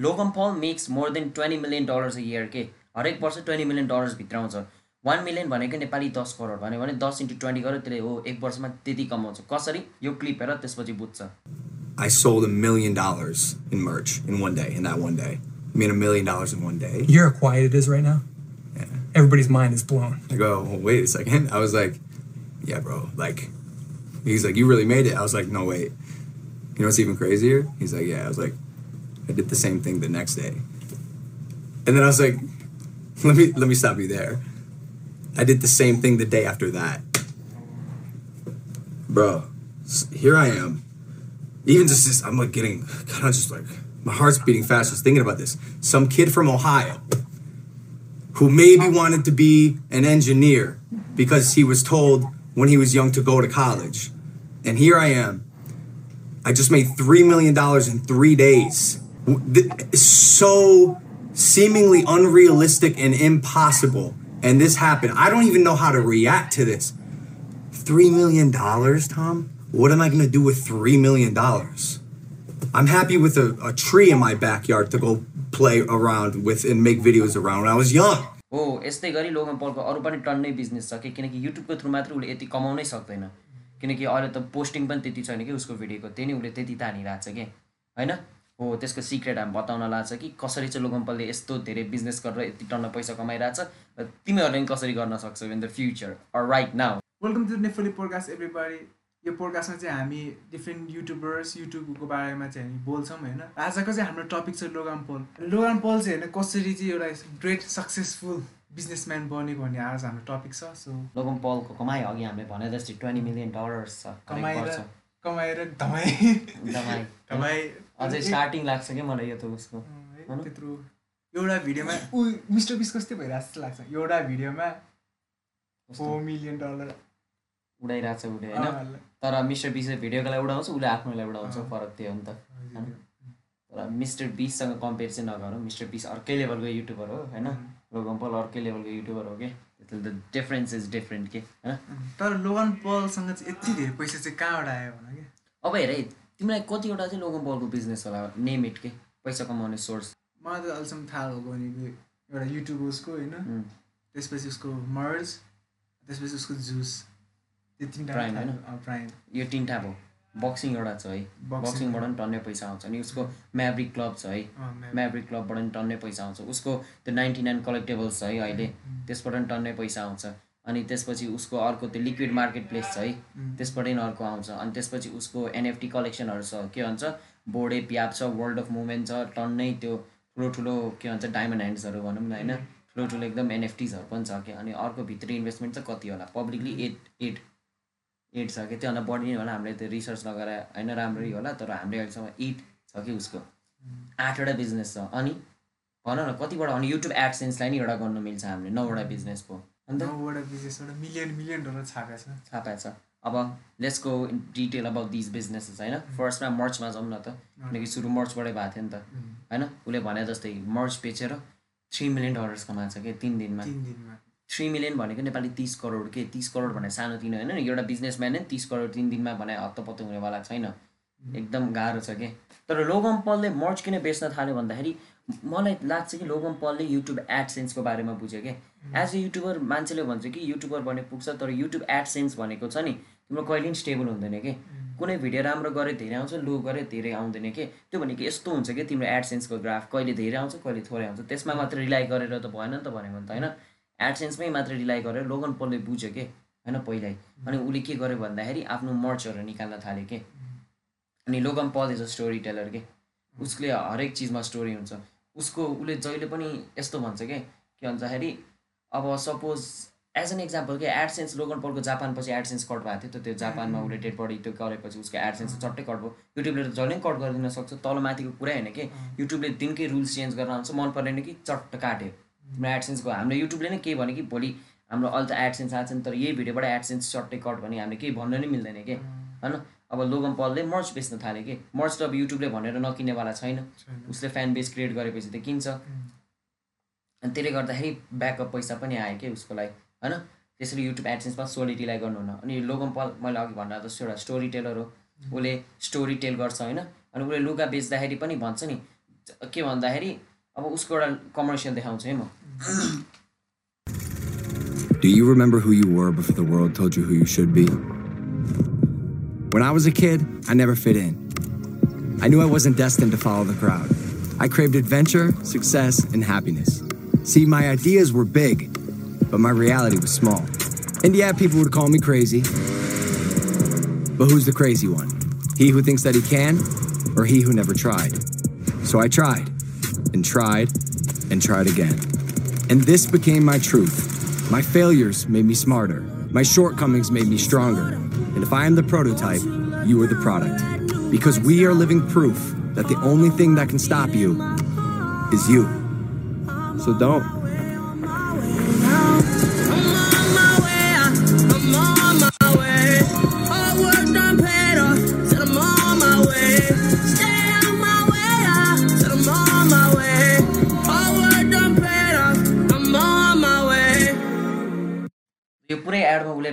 Logan Paul makes more than twenty million dollars a year के हरेक वर्ष twenty million डलर्सभित्र आउँछ वान मिलियन भनेको नेपाली दस करोड भन्यो भने दस इन्टु ट्वेन्टी गरेर त्यसले हो एक वर्षमा त्यति कमाउँछ कसरी यो क्लिप हेर त्यसपछि बुझ्छ I sold a million dollars in merch in one day, in that one day. I made a million dollars in one day. You're how quiet it is right now. Yeah. Everybody's mind is blown. I go, well, wait a second. I was like, yeah, bro. Like, he's like, you really made it. I was like, no, wait. You know what's even crazier? He's like, yeah. I was like, I did the same thing the next day. And then I was like, let me let me stop you there. I did the same thing the day after that. Bro, here I am. Even just this, I'm like getting kind of just like my heart's beating fast just thinking about this. Some kid from Ohio who maybe wanted to be an engineer because he was told when he was young to go to college. And here I am. I just made $3 million in three days W- th- It's so seemingly unrealistic and impossible. And this happened. I don't even know how to react to this. $3 million, Tom? What am I going to do with $3 million? I'm happy with a, a tree in my backyard to go play around with and make videos around when I was young. हो यस्तै गरी लोगन पलको अरू पनि टन्नै business छ कि किनकि युट्युबको थ्रु मात्र उसले यति कमाउनै सक्दैन किनकि अहिले त पोस्टिङ पनि त्यति छैन कि उसको भिडियोको त्यही नै उसले त्यति तानिरहेको छ कि होइन हो त्यसको सिक्रेट हामी बताउन लाग्छ कि कसरी चाहिँ लोगन पलले यस्तो धेरै बिजनेस गरेर यति टन्न पैसा कमाइरहेछ र तिमीहरूले पनि कसरी गर्न सक्छौ in the future or right now welcome to नेफली podcast everybody यो पोडकास्टमा चाहिँ हामी डिफ्रेन्ट युट्युबर्स युट्युबको बारेमा चाहिँ हामी बोल्छौँ होइन? आजको चाहिँ हाम्रो टपिक छ लोगान पोल लोगान पोल चाहिँ होइन कसरी चाहिँ एउटा ग्रेट सक्सेसफुल बिजनेसम्यान बनेको भन्ने आज हाम्रो टपिक छ। सो लोगन पलको कमाइ अघि हामीले भने जस्तै ट्वेन्टी मिलियन डलर्स छ कमाएर। कमाएर धमाइ। धमाइ। अझै स्टार्टिङ लाग्छ कि मलाई यो त उसको? त्यत्रो एउटा भिडियोमा ऊ मिस्टर बिस कस्तै भइरहेको जस्तो लाग्छ। एउटा भिडियोमा फोर मिलियन डलर उडाइरहेको छ उसले होइन? तर मिस्टर बिसले भिडियोको लागि उडाउँछ उसले आफ्नोलाई उडाउँछ। फरक त्यो हो नि त? तर मिस्टर बिससँग कम्पेयर चाहिँ नगरौँ। मिस्टर बिस अर्कै लेभलको युट्युबर हो होइन? लोगन पल अर्कै लेभलको युट्युबर हो कि? त्यसले त डिफरेन्स इज डिफरेन्ट के होइन? तर लोगन पलसँग चाहिँ यति धेरै पैसा चाहिँ कहाँबाट आयो भन कि? अब हेर तिमीलाई कतिवटा चाहिँ लोगन पलको बिजनेस होला नेम इट के पैसा कमाउने सोर्स मलाई त अहिलेसम्म थाहा भएको भनेको एउटा युट्युब उसको होइन. त्यसपछि उसको मर्ज त्यसपछि उसको जुस त्यो तिनवटा? प्राइम यो तिनवटा भयो। बक्सिङ एउटा छ है। बक्सिङबाट पनि टन्नै पैसा आउँछ अनि उसको म्याब्रिक क्लब छ है। म्याब्रिक क्लबबाट पनि टन्नै पैसा आउँछ। उसको त्यो नाइन्टी नाइन कलेक्टेबल्स छ है अहिले। त्यसबाट पनि टन्नै पैसा आउँछ। अनि त्यसपछि उसको अर्को त्यो लिक्विड मार्केट प्लेस छ है। त्यसबाट पनि अर्को आउँछ। अनि त्यसपछि उसको एनएफटी कलेक्सनहरू छ। के भन्छ? बोर्डे प्याप छ वर्ल्ड अफ मुभमेन्ट छ टन्नै त्यो ठुलो ठुलो के भन्छ? डायमन्ड ह्यान्ड्सहरू भनौँ न होइन? ठुलो ठुलो एकदम एनएफटिजहरू पनि छ। कि अनि अर्को भित्री इन्भेस्टमेन्ट चाहिँ कति होला? पब्लिकली एट एट एट छ। कि त्योभन्दा बढी नै होला। हामीले त्यो रिसर्च लगाएर होइन राम्ररी होला तर हामीले अहिलेसम्म एट छ कि उसको। आठवटा बिजनेस छ। अनि भन न कतिबाट अनि युट्युब एडसेन्सलाई नि एउटा गर्नु मिल्छ हामीले। नौवटा बिजनेस पो अन्त नौवटा बिजनेसबाट मिलियन मिलियन डलर छ। छापा छ। अब let's go in detail about these businesses होइन? फर्स्टमा मर्चमा जाउँ न त। किनकि सुरु मर्चबाटै भएको थियो नि त। होइन? उसले भने जस्तै मर्च बेचेर थ्री मिलियन डलर्स कमाएको छ कि? तिन दिनमा। तिन दिनमा। थ्री मिलियन भनेको नेपाली तिस करोड के? तिस करोड भने सानो तिनो होइन? एउटा बिजनेसम्यान नै तिस करोड तिन दिनमा भने हत्तपत्त हुनेवाला छैन। एकदम गाह्रो छ कि? तर लोगम पलले मर्च किन बेच्न थाल्यो भन्दाखेरि मलाई लाग्छ कि लोगम पलले युट्युब एडसेन्सको बारेमा बुझ्यो कि एज अ युट्युबर मान्छेले भन्छ कि युट्युबर भने पुग्छ तर युट्युब एडसेन्स भनेको छ नि तिम्रो कहिले पनि स्टेबल हुँदैन कि। कुनै भिडियो राम्रो गरे धेरै आउँछ लो गरे धेरै आउँदैन कि। त्यो भनेको यस्तो हुन्छ कि तिम्रो एडसेन्सको ग्राफ कहिले धेरै आउँछ कहिले थोरै आउँछ। त्यसमा मात्र रिलाइ गरेर त भएन नि त भनेको नि त होइन। एडसेन्समै मात्र रिलाइ गरेर लोगन पलले बुझ्यो कि होइन पहिल्यै। अनि उसले के गर्यो भन्दाखेरि आफ्नो मर्चहरू निकाल्न थाल्यो कि। अनि लोगन पल इज अ स्टोरी टेलर के। उसले हरेक चिजमा स्टोरी हुन्छ। उसको उसले जहिले पनि यस्तो भन्छ कि? के भन्दाखेरि अब सपोज एज एन इक्जाम्पल के एडसेन्स लोगन पलको जापानपछि एडसेन्स कट भएको थियो त त्यो जापानमा उसले डेड बडी त्यो गरेपछि उसको एडसेन्स चट्टै कट भयो। युट्युबले त जहिले कट गरिदिन सक्छ तल माथिको कुरै होइन कि? युट्युबले दिनकै रुल्स चेन्ज गरेर आउँछ मन परेन कि चट्ट काट्यो। तिम्रो एडसेन्सको हाम्रो युट्युबले नै के भन्यो कि भोलि हाम्रो अहिले त एडसेन्स आएको छ नि तर यही भिडियोबाट एडसेन्स चट्टै कट भने हामीले केही भन्नु नै मिल्दैन कि? होइन? अब लोगन पलले मर्च बेच्न थाल्यो कि? मर्च त अब युट्युबले भनेर नकिन्नेवाला छैन। उसले फ्यान बेस क्रिएट गरेपछि त किन्छ। अनि त्यसले गर्दाखेरि ब्याकअप पैसा पनि आयो कि उसको लागि? होइन? त्यसरी युट्युब एडसेन्समा सोलिटीलाई गर्नुहुन्न। अनि लोगन पल मैले अघि भन्दा जस्तो एउटा स्टोरी टेलर हो उसले स्टोरी टेल गर्छ होइन? अनि उसले लुगा बेच्दाखेरि पनि भन्छ नि के भन्दाखेरि अब उसको एउटा कमर्सियल देखाउँछु है म। Do you remember who you were before the world told you who you should be? When I was a kid, I never fit in. I knew I wasn't destined to follow the crowd. I craved adventure, success, and happiness. See, my ideas were big, but my reality was small. And yeah, people would call me crazy. But who's the crazy one? He who thinks that he can, or he who never tried? So I tried, and tried, and tried again. And this became my truth. My failures made me smarter. My shortcomings made me stronger. And if I am the prototype, you are the product. Because we are living proof that the only thing that can stop you is you. So don't.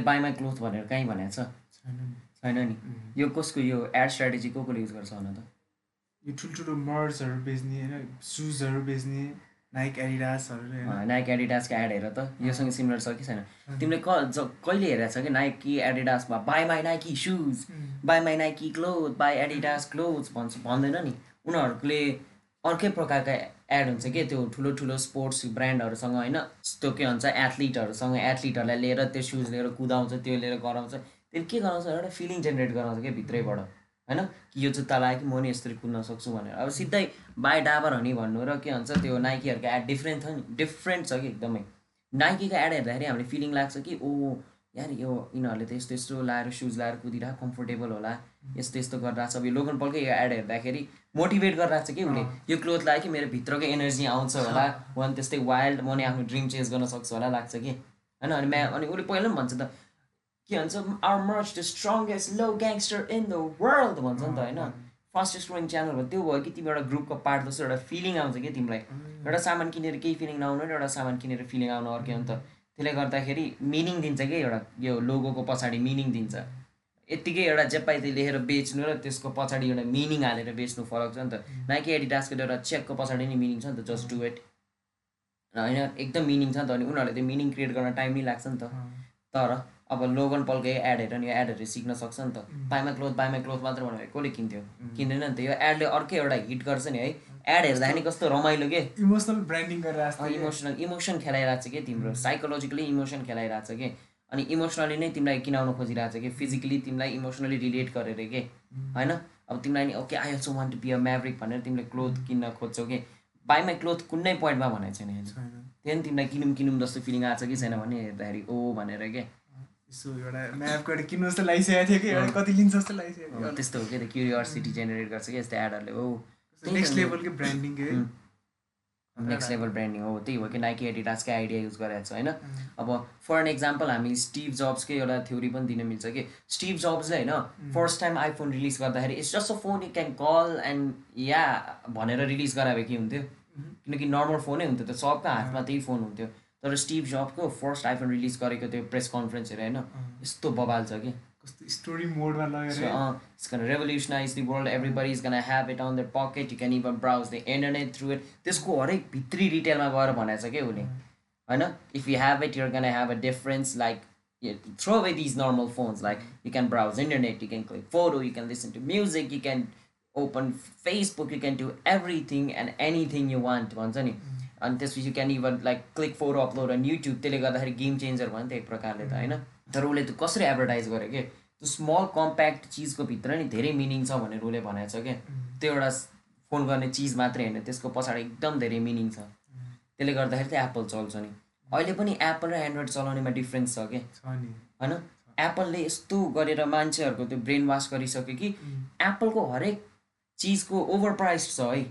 Buy my cloth भनेर कहीँ भनेको छ। छैन नि। यो कसको यो add strategy को कोले युज गर्छ भन त? यो ठुल्ठुलो मर्सहरू बेच्ने होइन सुजहरू बेच्ने नाइक एडिडासहरू नाइक एडिडासको एड हेर त। योसँग सिमिलर छ कि छैन? तिमीले क कहिले हेरेको छ कि Nike एडिडासमा buy my Nike shoes buy my Nike cloth buy Adidas cloth भन्छ। भन्दैन नि। उनीहरूले अर्कै प्रकारका एड हुन्छ कि त्यो ठुलो ठुलो स्पोर्ट्स ब्रान्डहरूसँग होइन त्यो के भन्छ एथलिटहरूसँग एथलिटहरूलाई लिएर त्यो सुज लिएर कुदाउँछ त्यो लिएर गराउँछ। त्यो के गराउँछ एउटा फिलिङ जेनेरेट गराउँछ क्या भित्रैबाट होइन? कि यो जुत्ता लगायो कि म नि यसरी कुद्न सक्छु भनेर। अब सिधै बाई डाबर हनी भन्नु र के भन्छ त्यो नाइकीहरूको एड डिफ्रेन्ट छ नि डिफ्रेन्ट छ कि एकदमै। नाइकीको एड हेर्दाखेरि हामीले फिलिङ लाग्छ कि ओ यार यो यिनीहरूले त यस्तो यस्तो लाएर सुज लाएर कुदिरहेको कम्फोर्टेबल होला। यस्तो यस्तो गरिरहेको छ। अब यो लोगन पलकै यो एड हेर्दाखेरि मोटिभेट गरिरहेको छ कि उसले यो क्लोथ लगायो कि मेरो भित्रको एनर्जी आउँछ होला। वान त्यस्तै वाइल्ड म नि आफ्नो ड्रिम चेन्ज गर्न सक्छु होला लाग्छ कि। होइन? अनि म्या अनि उसले पहिला पनि भन्छ त के भन्छ our merch the strongest low gangster in the world भन्छ नि त होइन? फास्टेस्ट ग्रोइङ च्यानल भयो। त्यो भयो कि तिमी एउटा ग्रुपको पार्ट जस्तो एउटा फिलिङ आउँछ कि तिमीलाई। एउटा सामान किनेर केही फिलिङ नआउनु र एउटा सामान किनेर फिलिङ आउनु अर्कै हो नि त। त्यसले गर्दाखेरि मिनिङ दिन्छ कि एउटा यो लोगोको पछाडि मिनिङ दिन्छ। यत्तिकै एउटा जे पाइ लेखेर बेच्नु र त्यसको पछाडि एउटा मिनिङ हालेर बेच्नु फरक छ नि त। नाइकी एडिडासको एउटा चेकको पछाडि नै मिनिङ छ नि त जस्ट डु इट होइन एकदम मिनिङ छ नि त अनि उनीहरूले त्यो मिनिङ क्रिएट गर्न टाइम नै लाग्छ नि त। तर अब लोगन पलकै एड हेर नि यो एडहरू सिक्न सक्छ नि त। बाइमा क्लोथ बाइमा क्लोथ मात्र भनेर कसले किन्थ्यो? किन्दैन नि त। यो एडले अर्कै एउटा हिट गर्छ नि है। एड हेर्दाखेरि कस्तो रमाइलो के? इमोसनल ब्रान्डिङ गरेर। इमोसनल इमोसन खेलाइरहेको छ कि तिम्रो? साइकोलोजिकली इमोसन खेलाइरहेको छ कि? अनि इमोसनली नै तिमीलाई किनाउन खोजिरहेको छ कि? फिजिकली तिमीलाई इमोसनली रिलेट गरेर के? होइन? अब तिमीलाई नि okay I also want to be a maverick भनेर तिमीले क्लोथ किन्न खोज्छौ कि? बाई माई क्लोथ कुनै पोइन्टमा भनेको छैन त्यही पनि तिमीलाई किनौँ किनौँ जस्तो फिलिङ आएको छ कि छैन भने हेर्दाखेरि ओ भनेर के? त्यस्तो हो कि क्युरियोसिटी जेनेरेट गर्छ कि? यस्तो एडहरूले हो नेक्स्ट लेभलकै ब्रान्डिङ नेक्स्ट लेभल ब्रान्डिङ हो त्यही हो कि नाइकी एडिडासकै आइडिया युज गरेको छ होइन? अब फर एन एक्जाम्पल हामी स्टिभ जब्सकै एउटा थ्योरी पनि दिन मिल्छ कि स्टिभ जब्सले होइन फर्स्ट टाइम आइफोन रिलिज गर्दाखेरि it's just a phone you can call and या भनेर रिलिज गराए के हुन्थ्यो? किनकि नर्मल फोनै हुन्थ्यो त सबको हातमा त्यही फोन हुन्थ्यो। तर स्टिभ जब्सको फर्स्ट आइफोन रिलिज गरेको त्यो प्रेस कन्फरेन्सहरू होइन? यस्तो बबाल छ कि। कस्तो स्टोरी मोडमा So, लगेर uh, it's going to revolutionize the world. Everybody is going to have it on their pocket. You can even browse the internet through it. त्यसको हरेक भित्री रिटेलमा गएर भनेको छ क्या उसले होइन if you have it your gonna have a difference like throw away these normal phones like you can browse internet you can click photo you can listen to music you can open Facebook you can do everything and anything you want भन्छ नि अनि त्यसपछि you can even like click photo upload on YouTube त्यसले गर्दाखेरि game changer भयो नि त एक प्रकारले त होइन तर उसले त्यो कसरी एडभर्टाइज गर्यो कि? त्यो स्मल कम्प्याक्ट चिजको भित्र नि धेरै मिनिङ छ भनेर उसले भनेको छ क्या त्यो एउटा फोन गर्ने चिज मात्रै होइन त्यसको पछाडि एकदम धेरै मिनिङ छ। त्यसले गर्दाखेरि चाहिँ एप्पल चल्छ नि। अहिले पनि एप्पल र एन्ड्रोइड चलाउनेमा डिफ्रेन्स छ कि? होइन? एप्पलले यस्तो गरेर मान्छेहरूको त्यो ब्रेन वास गरिसक्यो कि एप्पलको हरेक चिजको ओभर प्राइस छ है।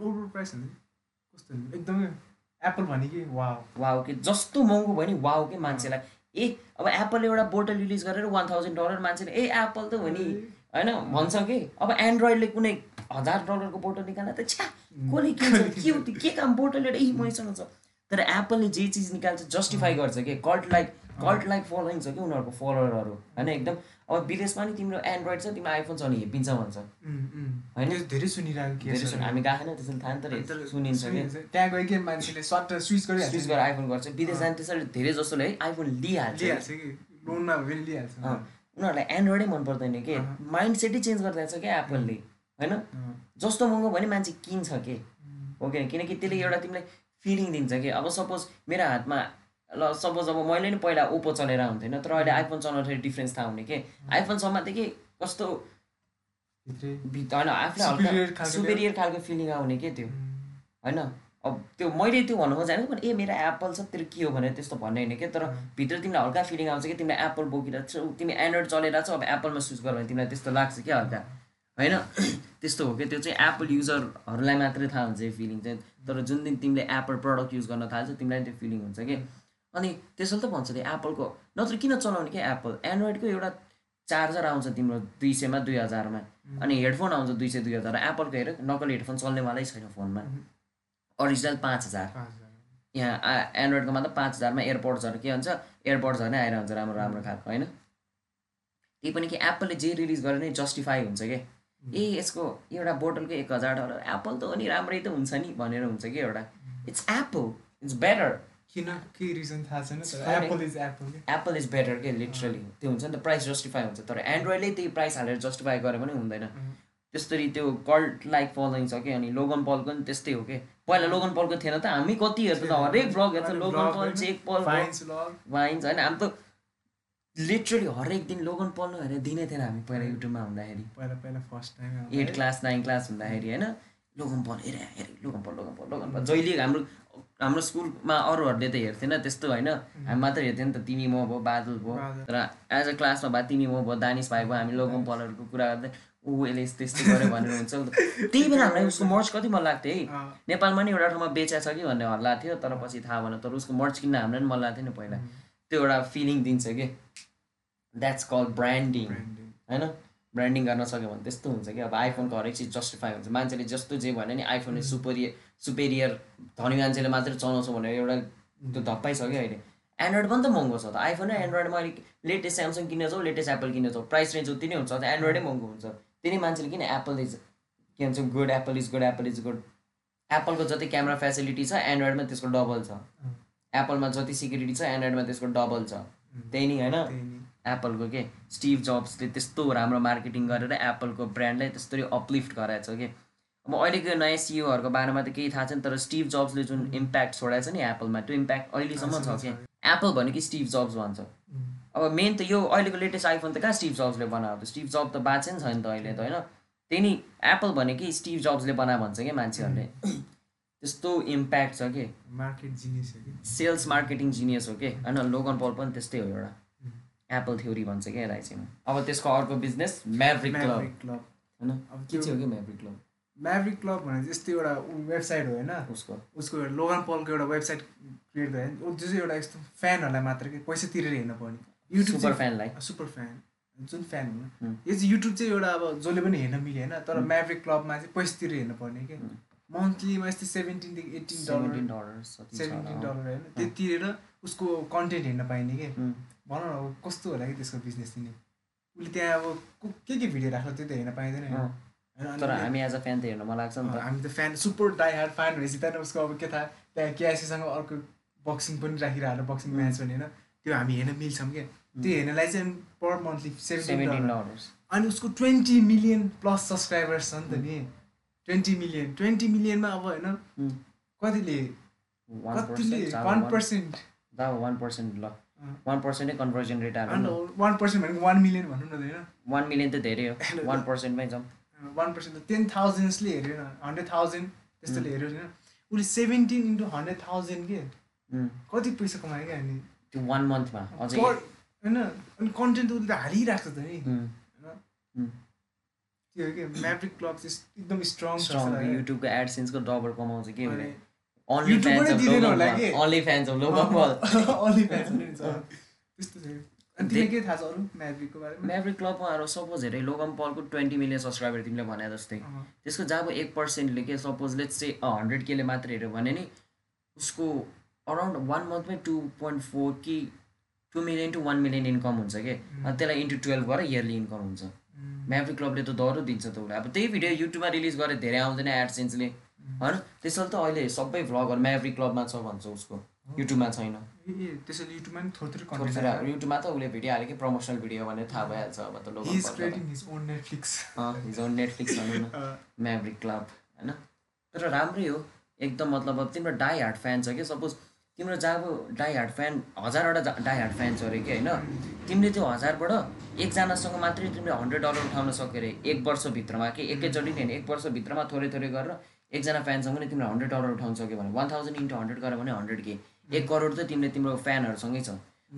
ओभर प्राइस कस्तो? एकदमै एप्पल भने कि? वा वाउ के? जस्तो महँगो भयो नि वाउ के मान्छेलाई। ए अब एप्पलले एउटा बोटल रिलिज गरेर वान थाउजन्ड डलर मान्छेले ए एप्पल त हो नि। होइन भन्छ कि? अब एन्ड्रोइडले कुनै हजार डलरको बोटल निकाल्दा त छ्या कसले किन्छ? के हो त्यो? के काम बोटल एउटा ए मैसँग छ। तर एप्पलले जे चिज निकाल्छ जस्टिफाई गर्छ कि? Cult like cult like following छ कि उनीहरूको फलोवरहरू होइन एकदम। अब विदेशमा नि तिम्रो एन्ड्रोइड छ तिम्रो आइफोन छ भने हेपिन्छ भन्छ। होइन? धेरै सुनिरहेको हामी गएको छैन त्यसरी थाहा नि तर सुनिन्छ कि। त्यहाँ गइकन मान्छेले सट्ट स्विच गरिहाल्छ। स्विच गरेर आइफोन गर्छ। विदेश जाने त्यसरी धेरै जसोले है आइफोन लिइहाल्छ। कि। कि उनीहरूलाई एन्ड्रोइडै मन पर्दैन कि। माइन्ड सेटै चेन्ज गरिदिएको छ क्या एप्पलले होइन। जस्तो महँगो भने मान्छे किन्छ के? हो कि किनकि त्यसले एउटा तिमीलाई फिलिङ दिन्छ कि? अब सपोज मेरो हातमा ल सपोज अब मैले नि पहिला ओप्पो चलेर हुन्थेन तर अहिले आइफोन चलाउँदाखेरि डिफ्रेन्स थाहा हुने कि? आइफोनसम्म चाहिँ कि कस्तो होइन आफूलाई सुपेरियर खालको फिलिङ आउने के त्यो? होइन? अब त्यो मैले त्यो भन्नु खोजेको पनि ए मेरो एप्पल छ तेरो के हो भने त्यस्तो भन्ने होइन कि? तर भित्र तिमीलाई हल्का फिलिङ आउँछ कि? तिमीलाई एप्पल बोकिरहेको छौ तिमी एन्ड्रोइड चलिरहेको छौ अब एप्पलमा स्विच गर भने तिमीलाई त्यस्तो लाग्छ क्या हल्का। होइन? त्यस्तो हो कि? त्यो चाहिँ एप्पल युजरहरूलाई मात्रै थाहा हुन्छ यो फिलिङ चाहिँ। तर जुन दिन तिमीले एप्पल प्रडक्ट युज गर्न थाल्छौ तिमीलाई त्यो फिलिङ हुन्छ कि? अनि त्यसैले त भन्छ त्यो एप्पलको नत्र किन चलाउने क्या एप्पल एन्ड्रोइडको एउटा चार्जर आउँछ तिम्रो दुई सयमा दुई हजारमा। अनि हेडफोन आउँछ दुई सय दुई हजार एप्पलको हेर नक्कली हेडफोन चल्नेवालै छैन फोनमा। अरिजिनल पाँच हजार। यहाँ एन्ड्रोइडको मात्र पाँच हजारमा एयरपोर्ट्सहरू के हुन्छ एयरपोर्ट्सहरू नै आएर हुन्छ राम्रो राम्रो खालको होइन? त्यही पनि कि एप्पलले जे रिलिज गरे नै जस्टिफाई हुन्छ कि? ए यसको एउटा बोटलको एक हजार डलर। एप्पल त हो नि राम्रै त हुन्छ नि भनेर हुन्छ कि एउटा? इट्स एप्पल इट्स बेटर किन के रिजन थाहा छैन तर। एप्पल इज एप्पल के एप्पल इज बेटर के लिटरली त्यो हुन्छ नि त प्राइस जस्टिफाई हुन्छ तर एन्ड्रोइडले त्यही प्राइस हालेर जस्टिफाई गरे पनि हुँदैन। त्यसरी त्यो कल्ट लाइक फलोइङ छ कि अनि लोगन पलको नि त्यस्तै हो कि पहिला लोगन पलको थिएन त हामी कति हेर्थ्यो त हरेक ब्लग हेर्छ लोगन पल चेक पल वाइन्स होइन हामी त लिटरली हरेक दिन लोगन पल्नु हेरेर दिनै थिएन हामी पहिला युट्युबमा हुँदाखेरि। पहिला पहिला first time at class nine class हुँदाखेरि होइन? लोगन पल हेरे हेरे लोगन पल लोगन पल लोगन पल जहिले हाम्रो हाम्रो स्कुलमा अरूहरूले त हेर्थेन त्यस्तो होइन। हामी मात्रै हेर्थ्यो नि त तिमी म भयो बादल भयो। तर एज अ क्लासमा भए तिमी म भयो दानिस भाइ भयो हामी लोगन पलहरूको कुरा गर्दै ऊ यसले यस्तो यस्तो गऱ्यो भनेर हुन्छ। त्यही बेला हामीलाई उसको मर्च कति मन लाग्थ्यो है। नेपालमा नि एउटा ठाउँमा बेचेको छ कि भन्ने हल्ला थियो तर पछि थाहा भएन। तर उसको मर्च किन्न हामीलाई पनि मन लाग्थ्यो नि पहिला। त्यो एउटा फिलिङ दिन्छ कि द्याट्स कल ब्रान्डिङ होइन? ब्रान्डिङ गर्न सक्यो भने त्यस्तो हुन्छ कि अब आइफोनको हरेक चिज जस्टिफाई हुन्छ। मान्छेले जस्तो जे भने नि आइफोन सुपरियर सुपेरियर धनी मान्छेले मात्रै चलाउँछ भनेर एउटा त्यो धप्पै छ कि अहिले। एन्ड्रोइड पनि त महँगो छ त। आइफोन र एन्ड्रोइडमा अलिक लेटेस्ट स्यामसङ किन्ने लेटेस्ट एप्पल किन्ने प्राइस रेन्ज उति नै हुन्छ त एन्ड्रोइडै महँगो हुन्छ। त्यही मान्छेले किन एप्पल इज के भन्छ good Apple is good Apple is good एप्पलको जति क्यामेरा फेसिलिटी छ एन्ड्रोइडमा त्यसको डबल छ। एप्पलमा जति सिक्युरिटी छ एन्ड्रोइडमा त्यसको डबल छ। त्यही नि होइन? एप्पलको के? स्टिभ जब्सले त्यस्तो राम्रो मार्केटिङ गरेर एप्पलको ब्रान्डलाई त्यस्तरी अपलिफ्ट गराएको छ कि अब अहिलेको नयाँ सिओहरूको बारेमा त केही थाहा छैन तर स्टिभ जब्सले जुन इम्प्याक्ट छोडाएको छ नि एप्पलमा त्यो इम्प्याक्ट अहिलेसम्म छ कि एप्पल भनेको स्टिभ जब्स भन्छ। अब मेन त यो अहिलेको लेटेस्ट आइफोन त कहाँ स्टिभ जब्सले बनाएको त स्टिभ जब त बाँचेन छैन त अहिले त होइन? त्यही नि एप्पल भनेकै स्टिभ जब्सले बना भन्छ कि मान्छेहरूले? त्यस्तो इम्प्याक्ट छ कि मार्केट कि? सेल्स मार्केटिङ जिनियस हो कि होइन लोगन पल पनि त्यस्तै हो एउटा। एप्पल थ्योरी भन्छ क्या यसलाई चाहिँ। अब त्यसको अर्को बिजनेस म्याभ्रिक क्लब क्लब होइन? अब के चाहिँ हो कि म्याभ्रिक क्लब म्याभरिक क्लब भने चाहिँ यस्तो एउटा वेबसाइट हो होइन? उसको? उसको लोगन पलको एउटा वेबसाइट क्रिएट गरेर जो चाहिँ एउटा यस्तो फ्यानहरूलाई मात्र कि पैसा तिरेर हेर्नु पर्ने। युट्युब सुपर फ्यानलाई सुपर फ्यान जुन फ्यान हुनु। हुँ। यो चाहिँ युट्युब चाहिँ एउटा अब जसले पनि हेर्न मिल्यो होइन? तर म्याभरिक क्लबमा चाहिँ पैसा तिरेर हेर्नु पर्ने कि? मन्थलीमा यस्तै सेभेन्टिनदेखि सेभेन्टिन डलर सेभेन्टिन डलर होइन? त्यो तिरेर उसको कन्टेन्ट हेर्न पाइने कि। भन न अब कस्तो होला कि त्यसको बिजनेस दिने उसले त्यहाँ अब को- के भिडियो राख्छ त्यो त हेर्न पाइँदैन तर हामी एज अ फ्यान त हेर्नु मन लाग्छ नि त। हामी त fan super die hard fan भएपछि त उसको अब के थाहा त्यहाँ केआइसीसँग अर्को बक्सिङ पनि राखिरहेको बक्सिङ म्याच भने होइन। त्यो हामी हेर्न मिल्छौँ क्या त्यो हेर्नलाई चाहिँ per monthly seventeen dollar dollars अनि उसको ट्वेन्टी मिलियन प्लस सब्सक्राइबर्स छ नि त नि। ट्वेन्टी मिलियन ट्वेन्टी मिलियनमा अब होइन कतिले कतिले वान पर्सेन्ट वान पर्सेन्ट ल। वान पर्सेन्टै कन्भर्जन रेट अन्त वान पर्सेन्ट भनेको वान मिलियन भनौँ न त होइन वान मिलियन त धेरै हो। वान पर्सेन्टमै जाउँ। वान पर्सेन्ट त टेन थाउजन्ड्सले हेऱ्यो न हन्ड्रेड थाउजन्ड त्यस्तोले हेऱ्यो होइन उसले सेभेन्टिन इन्टु हन्ड्रेड थाउजन्ड के? कति पैसा कमायो क्या अनि त्यो वान मन्थमा अझै होइन अनि कन्टेन्ट त उसले हालिरहेको छ त नि। होइन। त्यो कि म्याट्रिक क्लब चाहिँ एकदम स्ट्रङ? युट्युबको एडसेन्सको डबल कमाउँछ के OnlyFans of local? OnlyFans of. त्यस्तो छ। म्याभ्रिक क्लबमा अरू? सपोज हेरे लोगम पलको ट्वेन्टी मिलियन सब्सक्राइबर तिमीले भने जस्तै। त्यसको जब एक पर्सेन्टले के सपोज लेट्स चाहिँ हन्ड्रेड केले मात्र हेऱ्यो भने नि उसको अराउन्ड वान मन्थमै टु पोइन्ट फोर कि two million two one million income हुन्छ कि? अनि त्यसलाई इन्टु टुवेल्भ गरेर इयरली इन्कम हुन्छ। म्याभ्रिक क्लबले त दरो दिन्छ त उसलाई। अब त्यही भिडियो युट्युबमा रिलिज गरेर धेरै आउँदैन एडसेन्सले होइन? त्यसैले त अहिले सबै भ्लगहरू म्याभ्रिक क्लबमा छ भन्छ उसको। युट्युबमा छैन। त्यसैले युट्युबमा पनि थोरै कन्टेन्ट युट्युबमा त उसले भिडियो हाल्यो कि प्रमोसनल भिडियो भनेर थाहा भइहाल्छ अब त he is creating his own Netflix हिजो नेटफ्लिक्स भनौँ न। म्याभ्रिक क्लब होइन? तर राम्रै हो। एकदम मतलब अब तिम्रो डाई हार्ट फ्यान छ कि? सपोज तिम्रो जहाँ अब डाई हार्ट फ्यान हजारवटा डाई हार्ट फ्यान छ अरे कि होइन? तिमीले त्यो हजारबाट एकजनासँग मात्रै तिमीले हन्ड्रेड डलर उठाउन सक्यो अरे एक वर्षभित्रमा कि? एकैचोटि नि होइन एक वर्षभित्रमा थोरै थोरै गरेर एकजना फ्यानसँग नि तिमीले हन्ड्रेड डलर उठाउन सक्यो भने वान थाउजन्ड इन्टु हन्ड्रेड गऱ्यो भने हन्ड्रेड के एक करोड त तिमीले तिम्रो फ्यानहरूसँगै छ।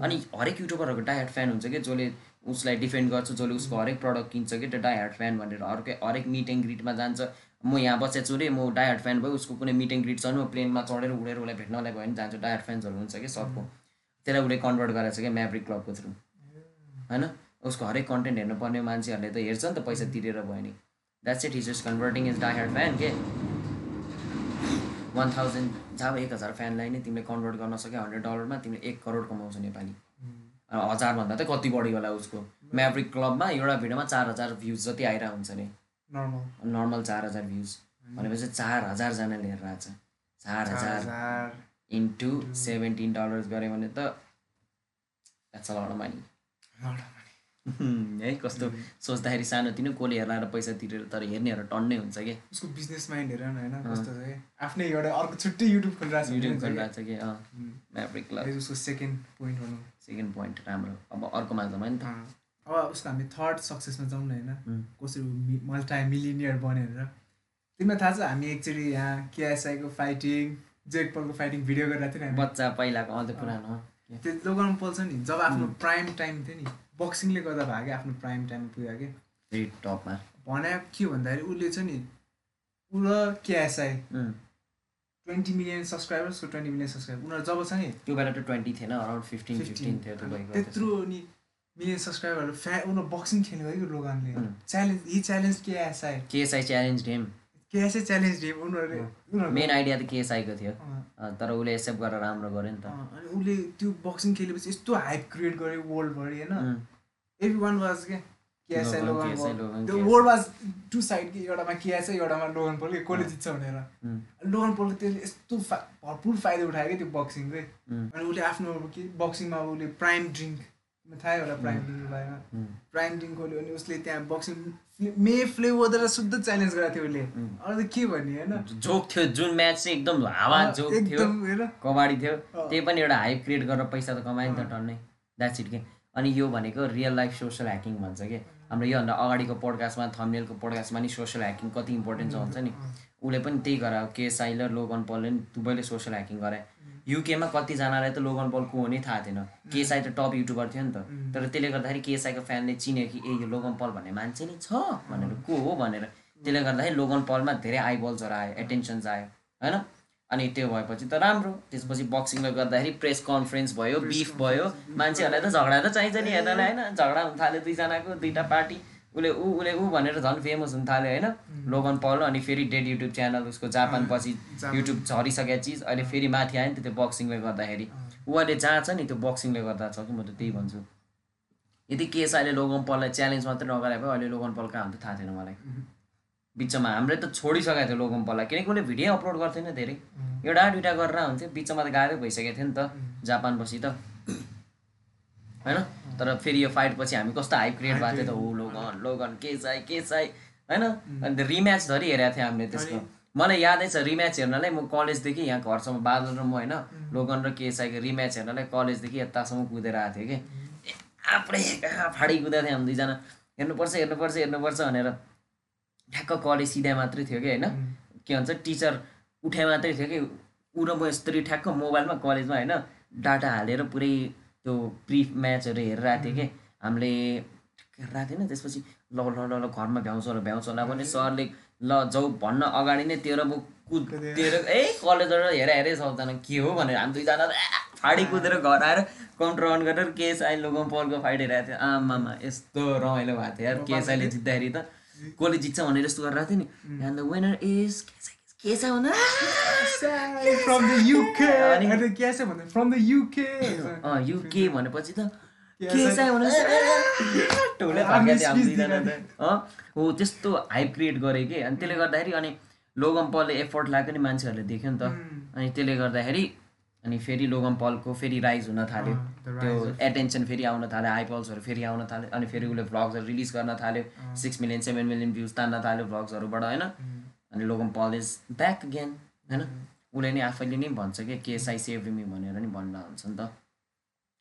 अनि हरेक युट्युबरहरूको डायहार्ट फ्यान हुन्छ कि? जसले उसलाई डिफेन्ड गर्छ जसले उसको हरेक प्रडक्ट किन्छ कि? त्यो डायहार्ट फ्यान भनेर हरेक हरेक मिट एन्ड ग्रिटमा जान्छ। म यहाँ बसेको छु रे म डायहार्ट फ्यान भयो उसको कुनै मिट एन्ड ग्रिट छ भने म प्लेनमा चढेर उडेर उसलाई भेट्नलाई भयो भने जान्छु। डायहार्ट फ्यान्सहरू हुन्छ कि? सबको। त्यसलाई उसले कन्भर्ट गरेको छ क्या म्याभ्रिक क्लबको थ्रु होइन? उसको हरेक कन्टेन्ट हेर्नुपर्ने मान्छेहरूले त हेर्छ नि त पैसा तिरेर भयो नि। That's it is just converting is diehard fan के? वान थाउजन्ड जब एक हजार फ्यानलाई नै तिमीले कन्भर्ट गर्न सक्यो हन्ड्रेड डलरमा तिमीले एक करोड कमाउँछ नेपाली। हजारभन्दा त कति बढी होला उसको। म्याभ्रिक क्लबमा एउटा भिडियोमा चार हजार भ्युज जति आइरहेको हुन्छ नि। नर्मल नर्मल चार हजार भ्युज भनेपछि चार हजारजनाले हेरेर आएको छ। चार हजार इन्टु सेभेन्टिन डलर्स गऱ्यो भने त मनी है कस्तो? सोच्दाखेरि सानोतिनो कसले हेर्ला पैसा तिरेर तर हेर्नेहरू टन्नै हुन्छ कि? उसको बिजनेस माइन्ड हेर न होइन? कस्तो छ कि? आफ्नै एउटा अर्को छुट्टै युट्युब खोलिरहेको छ। युट्युब। खोलिरहेको छ कि? अँ। क्लब यो उसको सेकेन्ड पोइन्ट भनौँ सेकेन्ड पोइन्ट राम्रो। अब अर्कोमा जाउँ है नि त। अब उसको हामी थर्ड सक्सेसमा जाउँ न होइन. कसरी मल्टाइ मिलिनियर बन्यो भनेर। तिमीलाई थाहा छ हामी एकचोटि यहाँ केएसआईको फाइटिङ जेक पलको फाइटिङ भिडियो गरिरहेको थियो नि बच्चा पहिलाको अझ पुरानो त्यो लोगन पल छ नि। जब आफ्नो प्राइम टाइम थियो नि बक्सिङले गर्दा भाग्यो आफ्नो प्राइम टाइम पुग्यो कि? फेरि टपमा भने के भन्दाखेरि उसले चाहिँ नि ऊ र केएसआई. ट्वेन्टी मिलियन सब्सक्राइबर्सको ट्वेन्टी मिलियन सब्सक्राइबर उनीहरू जब छ नि त्यो बेला त ट्वेन्टी थिएन अराउन्ड फिफ्टिन फिफ्टिन थियो त्यत्रो नि मिलियन सब्सक्राइबरहरू फ्या उनीहरू बक्सिङ खेल्नु गयो कि लोगनले. Challenge he challenge KSI KSI challenge game KSI challenge दियो उनीहरूले मेन आइडिया त केएसआईको थियो। तर उसले एक्सेप्ट गरेर राम्रो गर्यो नि त। अनि उसले त्यो बक्सिङ खेलेपछि यस्तो हाइप क्रिएट गर्यो वर्ल्डभरि होइन. एभ्री वान वाज के? केएसआई लोगन, त्यो. वर्ल्ड वाज टु साइड कि? एउटामा केएसआई एउटामा लोगन पोल कि? कसले जित्छ भनेर. लोगन पोलले त्यसले यस्तो भरपुर फाइदा उठायो कि त्यो बक्सिङकै. अनि उसले आफ्नो अब के बक्सिङमा अब उसले प्राइम ड्रिङ्क थाहा होला प्राइम ड्रिङ्कको बारेमा. प्राइम ड्रिङ्क खोल्यो अनि उसले त्यहाँ बक्सिङ मे फ्लेभर शुद्ध च्यालेन्ज गरेको थियो उसले। अरू त के भन्ने होइन? जोक थियो जुन म्याच चाहिँ एकदम हावा जोक थियो कबाडी थियो। त्यही पनि एउटा हाइप क्रिएट गरेर पैसा त कमायो नि त टन्नै। द्याट्स इट के? अनि यो भनेको रियल लाइफ सोसियल ह्याकिङ भन्छ कि? हाम्रो योभन्दा अगाडिको पोडकास्टमा थम्नेलको पोडकास्टमा नि सोसियल ह्याकिङ कति इम्पोर्टेन्ट छ हुन्छ नि। उसले पनि त्यही गरायो केएसआई र लोगन पलले नि दुवैले सोसियल ह्याकिङ गरे। युकेमा कतिजनालाई त लोगन पल को हो नै थाहा थिएन। केएसआई त टप युट्युबर थियो नि त। तर त्यसले गर्दाखेरि केएसआईको फ्यानले चिन्यो कि ए यो लोगन पल भन्ने मान्छे नै छ भनेर। को हो भनेर। त्यसले गर्दाखेरि लोगन पलमा धेरै आइबल्सहरू आयो एटेन्सन्स आयो होइन? अनि त्यो भएपछि त राम्रो। त्यसपछि बक्सिङले गर्दाखेरि प्रेस कन्फरेन्स भयो बिफ भयो। मान्छेहरूलाई त झगडा त चाहिन्छ नि हेर्नलाई होइन? झगडा हुन थाल्यो दुईजनाको दुईवटा पार्टी। उसले ऊ उसले ऊ भनेर झन् फेमस हुन थाल्यो होइन? लोगन पल अनि फेरि डेड युट्युब च्यानल उसको जापान पछि जापान। युट्युब झरिसकेको चिज अहिले फेरि माथि आयो नि त त्यो बक्सिङले गर्दाखेरि। ऊ अहिले जहाँ छ नि त्यो बक्सिङले गर्दा छ कि म त त्यही भन्छु। यदि केस अहिले लोगन पललाई च्यालेन्ज मात्रै नगरे भए अहिले लोगन पल कहाँ हुन्थ्यो थाहा थिएन मलाई। बिचमा हामीले त छोडिसकेको थियो लोगन पललाई। किनकि उसले भिडियो अपलोड गर्थेन धेरै। एउटा दुइटा गरेर हुन्थ्यो बिचमा त गाह्रै भइसकेको थियो नि त जापानपछि त। होइन? तर फेरि यो फाइट पछि हामी कस्तो हाइप क्रिएट भएको थियो त हो लोगन लोगन के चाहिँ के चाहिँ होइन? अन्त रिम्याच धरि हेरेको थियो हामीले त्यसको। मलाई यादै छ रिम्याच हेर्नलाई। म कलेजदेखि यहाँ घरसम्म बादल र म होइन? लोगन र केसाईको रिम्याच हेर्नलाई कलेजदेखि यतासम्म कुदेर आएको थियो कि। आफ्नै कहाँ फाडी कुदेको थियो हामी दुईजना। हेर्नुपर्छ हेर्नुपर्छ हेर्नुपर्छ भनेर ठ्याक्क कलेज सिधा मात्रै थियो कि होइन? के भन्छ टिचर उठाए मात्रै थियो कि। ऊ र म यस्तरी ठ्याक्क मोबाइलमा कलेजमा होइन? डाटा हालेर पुरै त्यो प्रि म्याचहरू हेरेर आएको थियो कि। हामीले हेरेर थिएन त्यसपछि ल ल ल ल घरमा भ्याउँछ होला भ्याउँछ होला भने सरले ल जाउ भन्न अगाडि नै तेरो म कुद तेरो ए कलेजबाट हेरे हेरे सबजना के हो भनेर हामी दुईजना फाडी कुदेर घर आएर काउन्टर अन गरेर केएसआई लोगन पलको फाइट हेरेको थियो। आमामा यस्तो रमाइलो भएको थियो यार केएसआईले जित्दाखेरि त। कसले जित्छ भनेर यस्तो गरेर थियो नि। And the winner is KSI भन्दा फ्रम द युके अनि- के छ भन्दा फ्रम द युके अँ युके भनेपछि त के के छ? हो त्यस्तो हाइप क्रिएट गरेँ कि अनि त्यसले गर्दाखेरि अनि लोगम पलले एफोर्ट लाग्यो नि मान्छेहरूले देख्यो नि त अनि त्यसले गर्दाखेरि अनि फेरि लोगम पलको फेरि राइज हुन थाल्यो त्यो rise एटेन्सन फेरि आउन थाल्यो आइपल्सहरू फेरि आउन थाल्यो अनि फेरि उसले भ्लग्सहरू रिलिज गर्न थाल्यो six million seven million views तान्न थाल्यो भ्लग्सहरूबाट होइन अनि लोगम पल इज ब्याक अगेन होइन उसले नि आफैले नै भन्छ कि केएसआई सेभ मी भनेर नि भन्न हुन्छ नि त।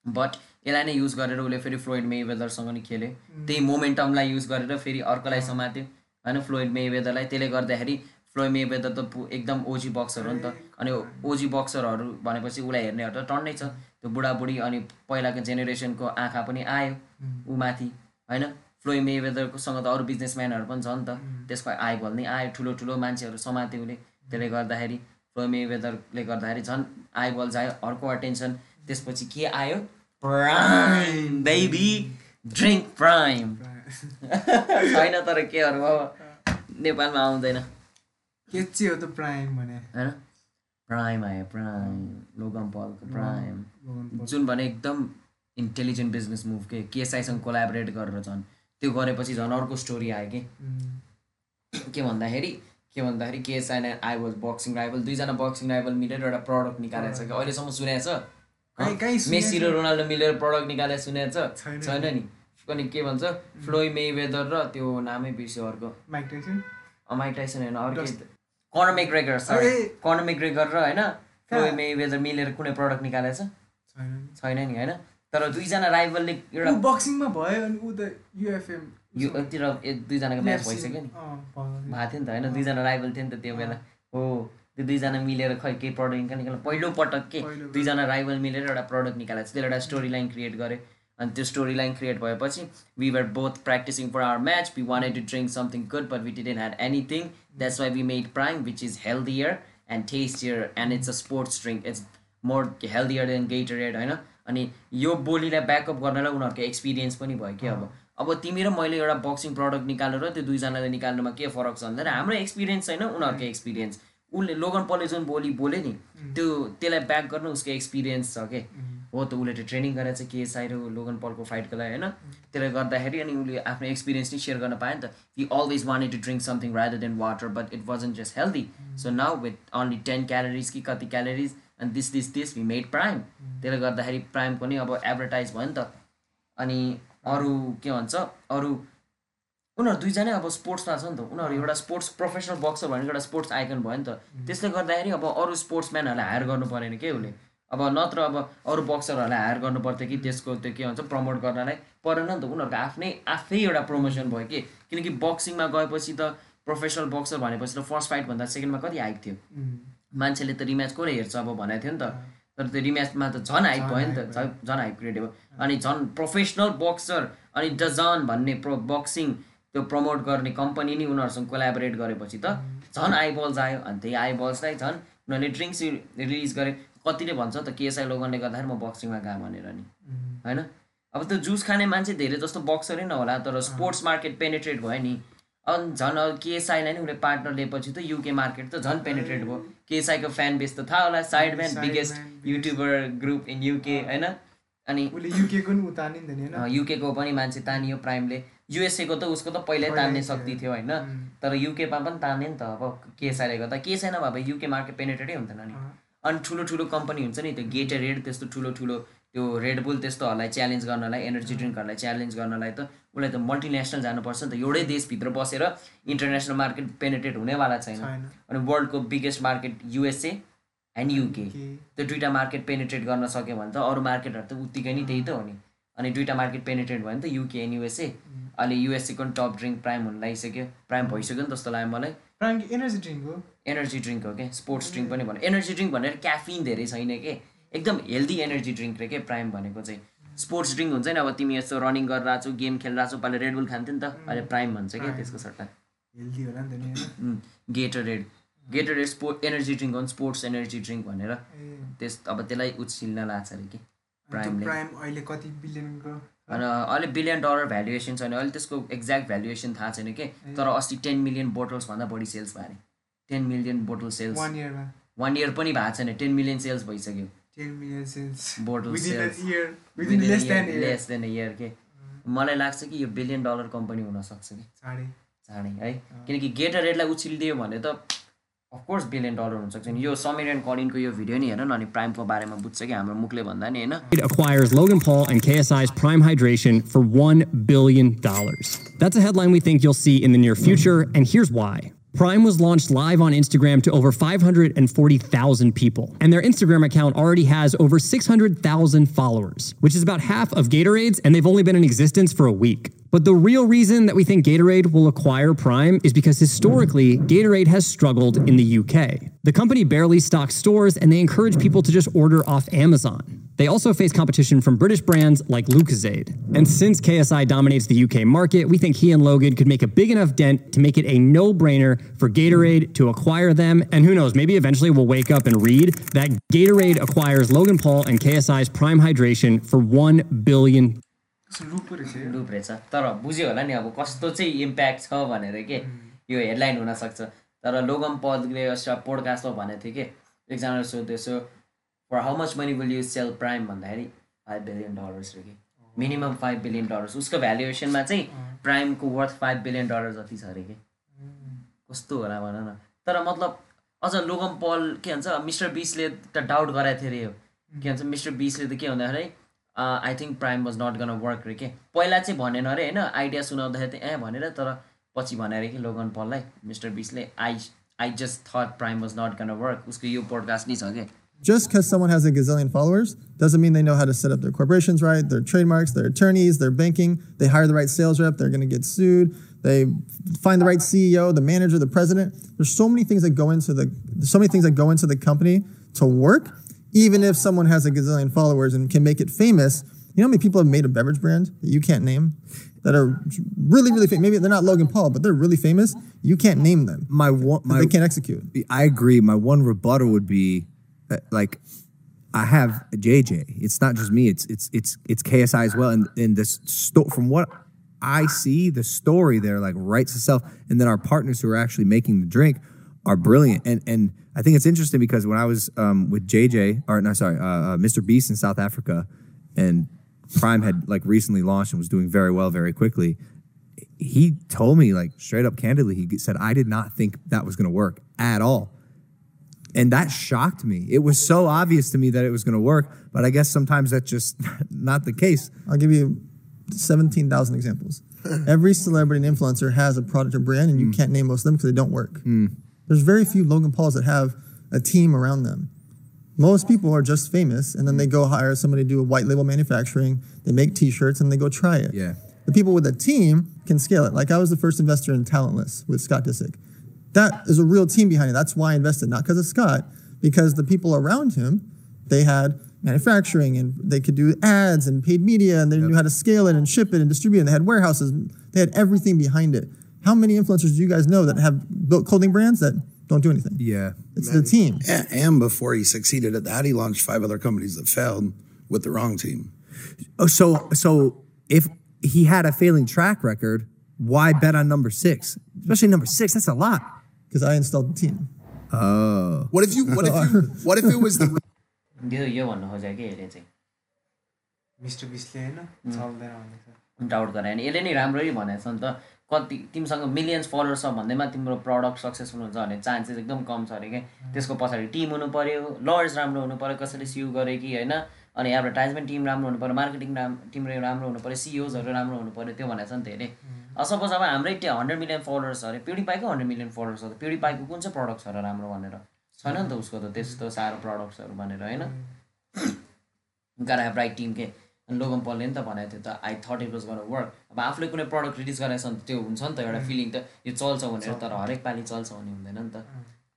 बट यसलाई नै युज गरेर उसले फेरि फ्लोइड मे वेदरसँग नि खेल्यो त्यही मोमेन्टमलाई युज गरेर फेरि अर्कोलाई समात्यो होइन फ्लोइड मे वेदरलाई त्यसले गर्दाखेरि फ्लोइड मे वेदर त एकदम ओजी बक्सर हो नि त। अनि ओजी बक्सरहरू भनेपछि उसलाई हेर्नेहरू त टन्नै छ। त्यो बुढाबुढी अनि पहिलाको जेनेरेसनको आँखा पनि आयो। ऊ माथि होइन फ्लोइ मे वेदरकोसँग त अरू बिजनेसम्यानहरू पनि छ नि त त्यसको आइबल नै आयो ठुलो ठुलो मान्छेहरू समात्यो उसले त्यसले गर्दाखेरि फ्लोइ मे वेदरले गर्दाखेरि झन् आइबल जायो अर्को अटेन्सन त्यसपछि के आयो? प्राइम बेबी ड्रिङ्क प्राइम छैन तर केहरू अब नेपालमा आउँदैन। के चाहिँ हो त प्राइम भने? होइन? प्राइम आयो प्राइम लोगम पलको प्राइम। जुन भने एकदम इन्टेलिजेन्ट बिजनेस मुभ के केएसआईसँग कोलाबरेट गरेर झन्। त्यो गरेपछि झन् अर्को स्टोरी आयो कि। के भन्दाखेरि के भन्दाखेरि KSI and I was boxing rival दुईजना बक्सिङ राइभल मिलेर एउटा प्रडक्ट निकालेको छ कि। अहिलेसम्म सुनेको छ? मेसी र रोनाल्डो मिलेर प्रडक्ट निकालेर सुनेको छ? छैन। नि। अनि के भन्छ फ्लोइ मे वेदर र त्यो नामै बिर्स्यो अर्को। माइक टाइसन होइन अर्कै कर्न मेग्रेगर सरी अरे! कर्न मेग्रेगर र होइन फ्लोइ मे वेदर मिलेर कुनै प्रडक्ट निकालेको छ। छैन नि होइन? तर दुईजना राइभलले एउटा बक्सिङमा भयो अनि ऊ त युएफएम योतिर दुईजनाको म्याच भइसक्यो नि। भएको थियो नि त होइन? दुईजना राइभल थियो नि त त्यो बेला। हो त्यो दुईजना मिलेर खै केही प्रडक्ट निकाल निकाल पहिलो पटक के। दुईजना राइभल मिलेर एउटा प्रडक्ट निकालेको छ त्यसले एउटा स्टोरी लाइन क्रिएट गरे अनि त्यो स्टोरी लाइन क्रिएट भएपछि we were both practising for our match we wanted to drink something good but we didn't had anything that's why we made Prime which is healthier and tastier and it's a sports drink it's more healthier than Gatorade होइन? अनि यो बोलीलाई backup गर्नलाई उनीहरूको experience पनि भयो कि अब। अब तिमी र मैले एउटा बक्सिङ प्रडक्ट निकालेर त्यो दुईजनाले निकाल्नुमा के फरक छ भन्दाखेरि हाम्रो एक्सपिरियन्स छैन उनीहरूको एक्सपिरियन्स उसले लोगन पलले जुन बोली बोल्यो नि त्यो त्यसलाई ब्याक गर्नु उसको एक्सपिरियन्स छ के। हो त उसले त्यो ट्रेनिङ गरेको छ केएसआई र लोगन पलको फाइटको लागि होइन? त्यसले गर्दाखेरि अनि उसले आफ्नो एक्सपिरियन्स नै सेयर गर्न पायो नि त। He always wanted to drink something rather than water but it wasn't just healthy so now with only ten calories कि कति calories and this this this we made Prime त्यसले गर्दाखेरि प्राइमको नि अब एडभर्टाइज भयो नि त। अनि अरू के भन्छ अरू उनीहरू दुईजनै अब स्पोर्ट्समा छ नि त। उनीहरू एउटा स्पोर्ट्स प्रोफेसनल बक्सर भनेको एउटा स्पोर्ट्स आइकन भयो नि त। त्यसले गर्दाखेरि अब अरू स्पोर्ट्सम्यानहरूलाई हायर गर्नु परेन के उसले? अब नत्र अब अरू बक्सरहरूलाई हायर गर्नु पर्थ्यो कि त्यसको त्यो के भन्छ प्रमोट गर्नलाई परेन नि त। उनीहरूको आफ्नै आफै एउटा प्रमोसन भयो कि? किनकि बक्सिङमा गएपछि त प्रोफेसनल बक्सर भनेपछि त फर्स्ट फाइटभन्दा सेकेन्डमा कति हाइप थियो? मान्छेले त रिम्याच कसले हेर्छ अब भनेको थियो नि त। तर त्यो रिम्याचमा त झन् हाइप भयो नि त झन् झन् हाइप क्रिएट भयो। अनि झन् प्रोफेसनल बक्सर अनि डजन भन्ने प्रो बक्सिङ त्यो प्रमोट गर्ने कम्पनी नै उनीहरूसँग कोलाबोरेट गरेपछि त झन् आइबल्स आयो। अनि त्यही आइबल्सलाई झन् उनीहरूले ड्रिङ्क्स रिलिज गरे। कतिले भन्छ त केएसआई लोगनले गर्दाखेरि म बक्सिङमा गएँ भनेर नि। होइन? अब त्यो जुस खाने मान्छे धेरै जस्तो बक्सरै नहोला तर स्पोर्ट्स मार्केट पेनिट्रेट भयो नि। अनि झन् केएसआईलाई नै उसले पार्टनर लिएपछि त युके मार्केट त झन् पेनिट्रेट भयो। केएसआईको फ्यान बेस त थाहा होला Sidemen biggest. YouTuber group in UK होइन? अनि उसले युकेको पनि मान्छे तानियो प्राइमले। युएसएको त उसको त पहिल्यै तान्ने शक्ति थियो होइन. तर युकेमा पनि तान्ने नि त अब केएसआईले गर्दा। केएसआई नभए युके मार्केट पेनिट्रेटै हुन्थेन नि। अनि ठुलो ठुलो कम्पनी हुन्छ नि त्यो गेटर रेड त्यस्तो ठुलो ठुलो त्यो रेडबुल त्यस्तोहरूलाई च्यालेन्ज गर्नलाई एनर्जी ड्रिङ्कहरूलाई च्यालेन्ज गर्नलाई त उसलाई त मल्टिनेसनल जानुपर्छ नि त। एउटै देशभित्र बसेर इन्टरनेसनल मार्केट पेनिट्रेट हुनेवाला छैन। अनि वर्ल्डको biggest market USA and UK त्यो दुइटा मार्केट पेनिट्रेट गर्न सक्यो भने त अरू मार्केटहरू त उत्तिकै नै त्यही त हो नि। अनि दुइटा मार्केट पेनिट्रेट भयो नि त युके एन्ड युएसए अहिले युएसएको पनि टप ड्रिङ्क प्राइम हुन लागिसक्यो। प्राइम भइसक्यो नि जस्तो लाग्यो मलाई। एनर्जी ड्रिङ्क हो। एनर्जी ड्रिङ्क हो क्या स्पोर्ट्स ड्रिङ्क पनि भन्नु। एनर्जी ड्रिङ्क भनेर क्याफिन धेरै छैन के? एकदम हेल्दी एनर्जी ड्रिङ्क रे के? प्राइम भनेको चाहिँ स्पोर्ट्स ड्रिङ्क हुन्छ नि अब तिमी यस्तो रनिङ गरिरहेको छौ गेम खेलिरहेको छौ पहिला रेडबुल खान्थ्यो नि त। अहिले प्राइम भन्छ क्या त्यसको सट्टा हेल्दी होला नि त Gatorade Gatorade sport energy drink हो नि स्पोर्ट्स एनर्जी ड्रिङ्क भनेर त्यस अब त्यसलाई उछिल्न लाग्छ अरे कि? प्राइमले प्राइम अहिले कति बिलियनको अहिले बिलियन डलर भ्यालुएसन छैन। अहिले त्यसको एक्ज्याक्ट भ्यालुएसन थाहा छैन के? तर अस्ति टेन मिलियन बोटल्सभन्दा बढी सेल्स भयो अरे। Ten million bottle sales one इयरमा वान इयर पनि भएको छैन। टेन मिलियन सेल्स भइसक्यो। मलाई लाग्छ कि यो बिलियन डलर कम्पनी हुनसक्छ कि। चाँडै। है। किनकि गेटर रेडलाई उछिलिदियो भने त अफकोर्स बिलियन डलर हुनसक्छ नि। यो समीर एन्ड कलिनको यो भिडियो नि हेर न अनि प्राइमको बारेमा बुझ्छ कि हाम्रो मुखले भन्दा नि होइन It acquires Logan Paul and KSI's Prime Hydration for $1 billion. That's a headline we think you'll see in the near future, and here's why. Prime was launched live on Instagram to over 540,000 people, and their Instagram account already has over 600,000 followers, which is about half of Gatorade's, and they've only been in existence for a week. But the real reason that we think Gatorade will acquire Prime is because historically, Gatorade has struggled in the UK. The company barely stocks stores and they encourage people to just order off Amazon. They also face competition from British brands like Lucozade. And since KSI dominates the UK market, we think he and Logan could make a big enough dent to make it a no brainer for Gatorade to acquire them. And who knows, maybe eventually we'll wake up and read that Gatorade acquires Logan Paul and KSI's Prime Hydration for $1 billion कस्तो loop पो रहेछ यो loop रहेछ तर बुझ्यो होला नि अब कस्तो चाहिँ इम्प्याक्ट छ भनेर के यो हेडलाइन हुनसक्छ तर लोगम पलले एउटा पोडकास्टमा भनेको थियो कि एकजनाले सोध्दैछु for how much money will you sell Prime भन्दाखेरि फाइभ बिलियन डलर्स रे कि। मिनिमम फाइभ बिलियन डलर्स उसको भ्यालुएसनमा चाहिँ प्राइमको वर्थ फाइभ बिलियन डलर जति छ अरे कि। कस्तो होला भन न। तर मतलब अझ लोगम पल के भन्छ मिस्टर बिसले त डाउट गराएको थियो अरे यो। के भन्छ मिस्टर बिसले त के भन्दाखेरि I think Prime was not gonna work रे के। पहिला चाहिँ भनेन अरे होइन आइडिया सुनाउँदाखेरि त ए भनेर तर पछि भने अरे कि लोगन पललाई mister बिसले I I just thought Prime was not gonna work उसको यो पोडकास्ट नै छ कि। Just because someone has a gazillion followers doesn't mean they know how to set up their corporations right, their trademarks, their attorneys, their banking. They hire the right sales rep, they're going to get sued. They find the right CEO, the manager, the president. There's so many things that go into the so many things that go into the company to work. Even if someone has a gazillion followers and can make it famous, you know how many people have made a beverage brand that you can't name that are really, really famous? Maybe they're not Logan Paul, but they're really famous. You can't name them. My one, my, they can't execute. I agree. My one rebuttal would be, like, I have JJ. It's not just me. It's it's it's it's KSI as well. And and this sto- from what I see, the story there like writes itself. And then our partners who are actually making the drink are brilliant. And and I think it's interesting because when I was um, with JJ, or no, sorry, uh, uh, Mr. Beast in South Africa, and Prime had like recently launched and was doing very well very quickly. He told me like straight up candidly, he said, I did not think that was going to work at all. And that shocked me. It was so obvious to me that it was going to work, but I guess sometimes that's just not the case. I'll give you 17,000 examples. Every celebrity and influencer has a product or brand, and you mm. can't name most of them because they don't work. Mm. There's very few Logan Pauls that have a team around them. Most people are just famous, and then they go hire somebody to do a white label manufacturing. They make T-shirts, and they go try it. Yeah. The people with a team can scale it. Like I was the first investor in Talentless with Scott Disick. That is a real team behind it. That's why I invested, not because of Scott, because the people around him, they had manufacturing and they could do ads and paid media and they knew how to scale it and ship it and distribute it. And they had warehouses. They had everything behind it. How many influencers do you guys know that have built clothing brands that don't do anything? Yeah. It's the team. And, and before he succeeded at that, he launched five other companies that failed with the wrong team. Oh, so so if he had a failing track record, why bet on number six? Especially number six. That's a lot. Because I installed the team. Oh. What if you? What if you? What if it was the? यो यो भन्नु खोजेको कि यसले चाहिँ mister बिसले होइन चल्दैन भनेको डाउट गरायो नि यसले नि राम्ररी भनेको छ नि त कति तिमीसँग मिलियन्स फलोवर्स छ भन्दैमा तिम्रो प्रडक्ट सक्सेसफुल हुन्छ भन्ने चान्सेस एकदम कम छ अरे क्या त्यसको पछाडि टिम हुनु पऱ्यो लयर्स राम्रो हुनु पऱ्यो कसैले सिउ गऱ्यो कि होइन अनि एडभर्टाइजमेन्ट टिम राम्रो हुनु पऱ्यो मार्केटिङ राम टिम राम्रो हुनु पऱ्यो सिओजहरू राम्रो हुनु पऱ्यो त्यो भनेको छ नि धेरै सपोज अब हाम्रै त्यो हन्ड्रेड मिलियन फलोवर्स छ अरे पिडी पाइको हन्ड्रेड मिलियन फलोवर्स छ पाइको कुन चाहिँ प्रडक्ट छ र राम्रो भनेर? छैन नि त उसको त त्यस्तो साह्रो प्रडक्ट्सहरू भनेर होइन? गार हेभ राइट टिम के अनि लोगम पलले नि त भनेको थियो त I thought it was gonna work अब आफूले कुनै प्रडक्ट रिलिज गरेको छ भने त्यो हुन्छ नि त एउटा फिलिङ त यो चल्छ भनेर तर हरेक पालि चल्छ भने हुँदैन नि त।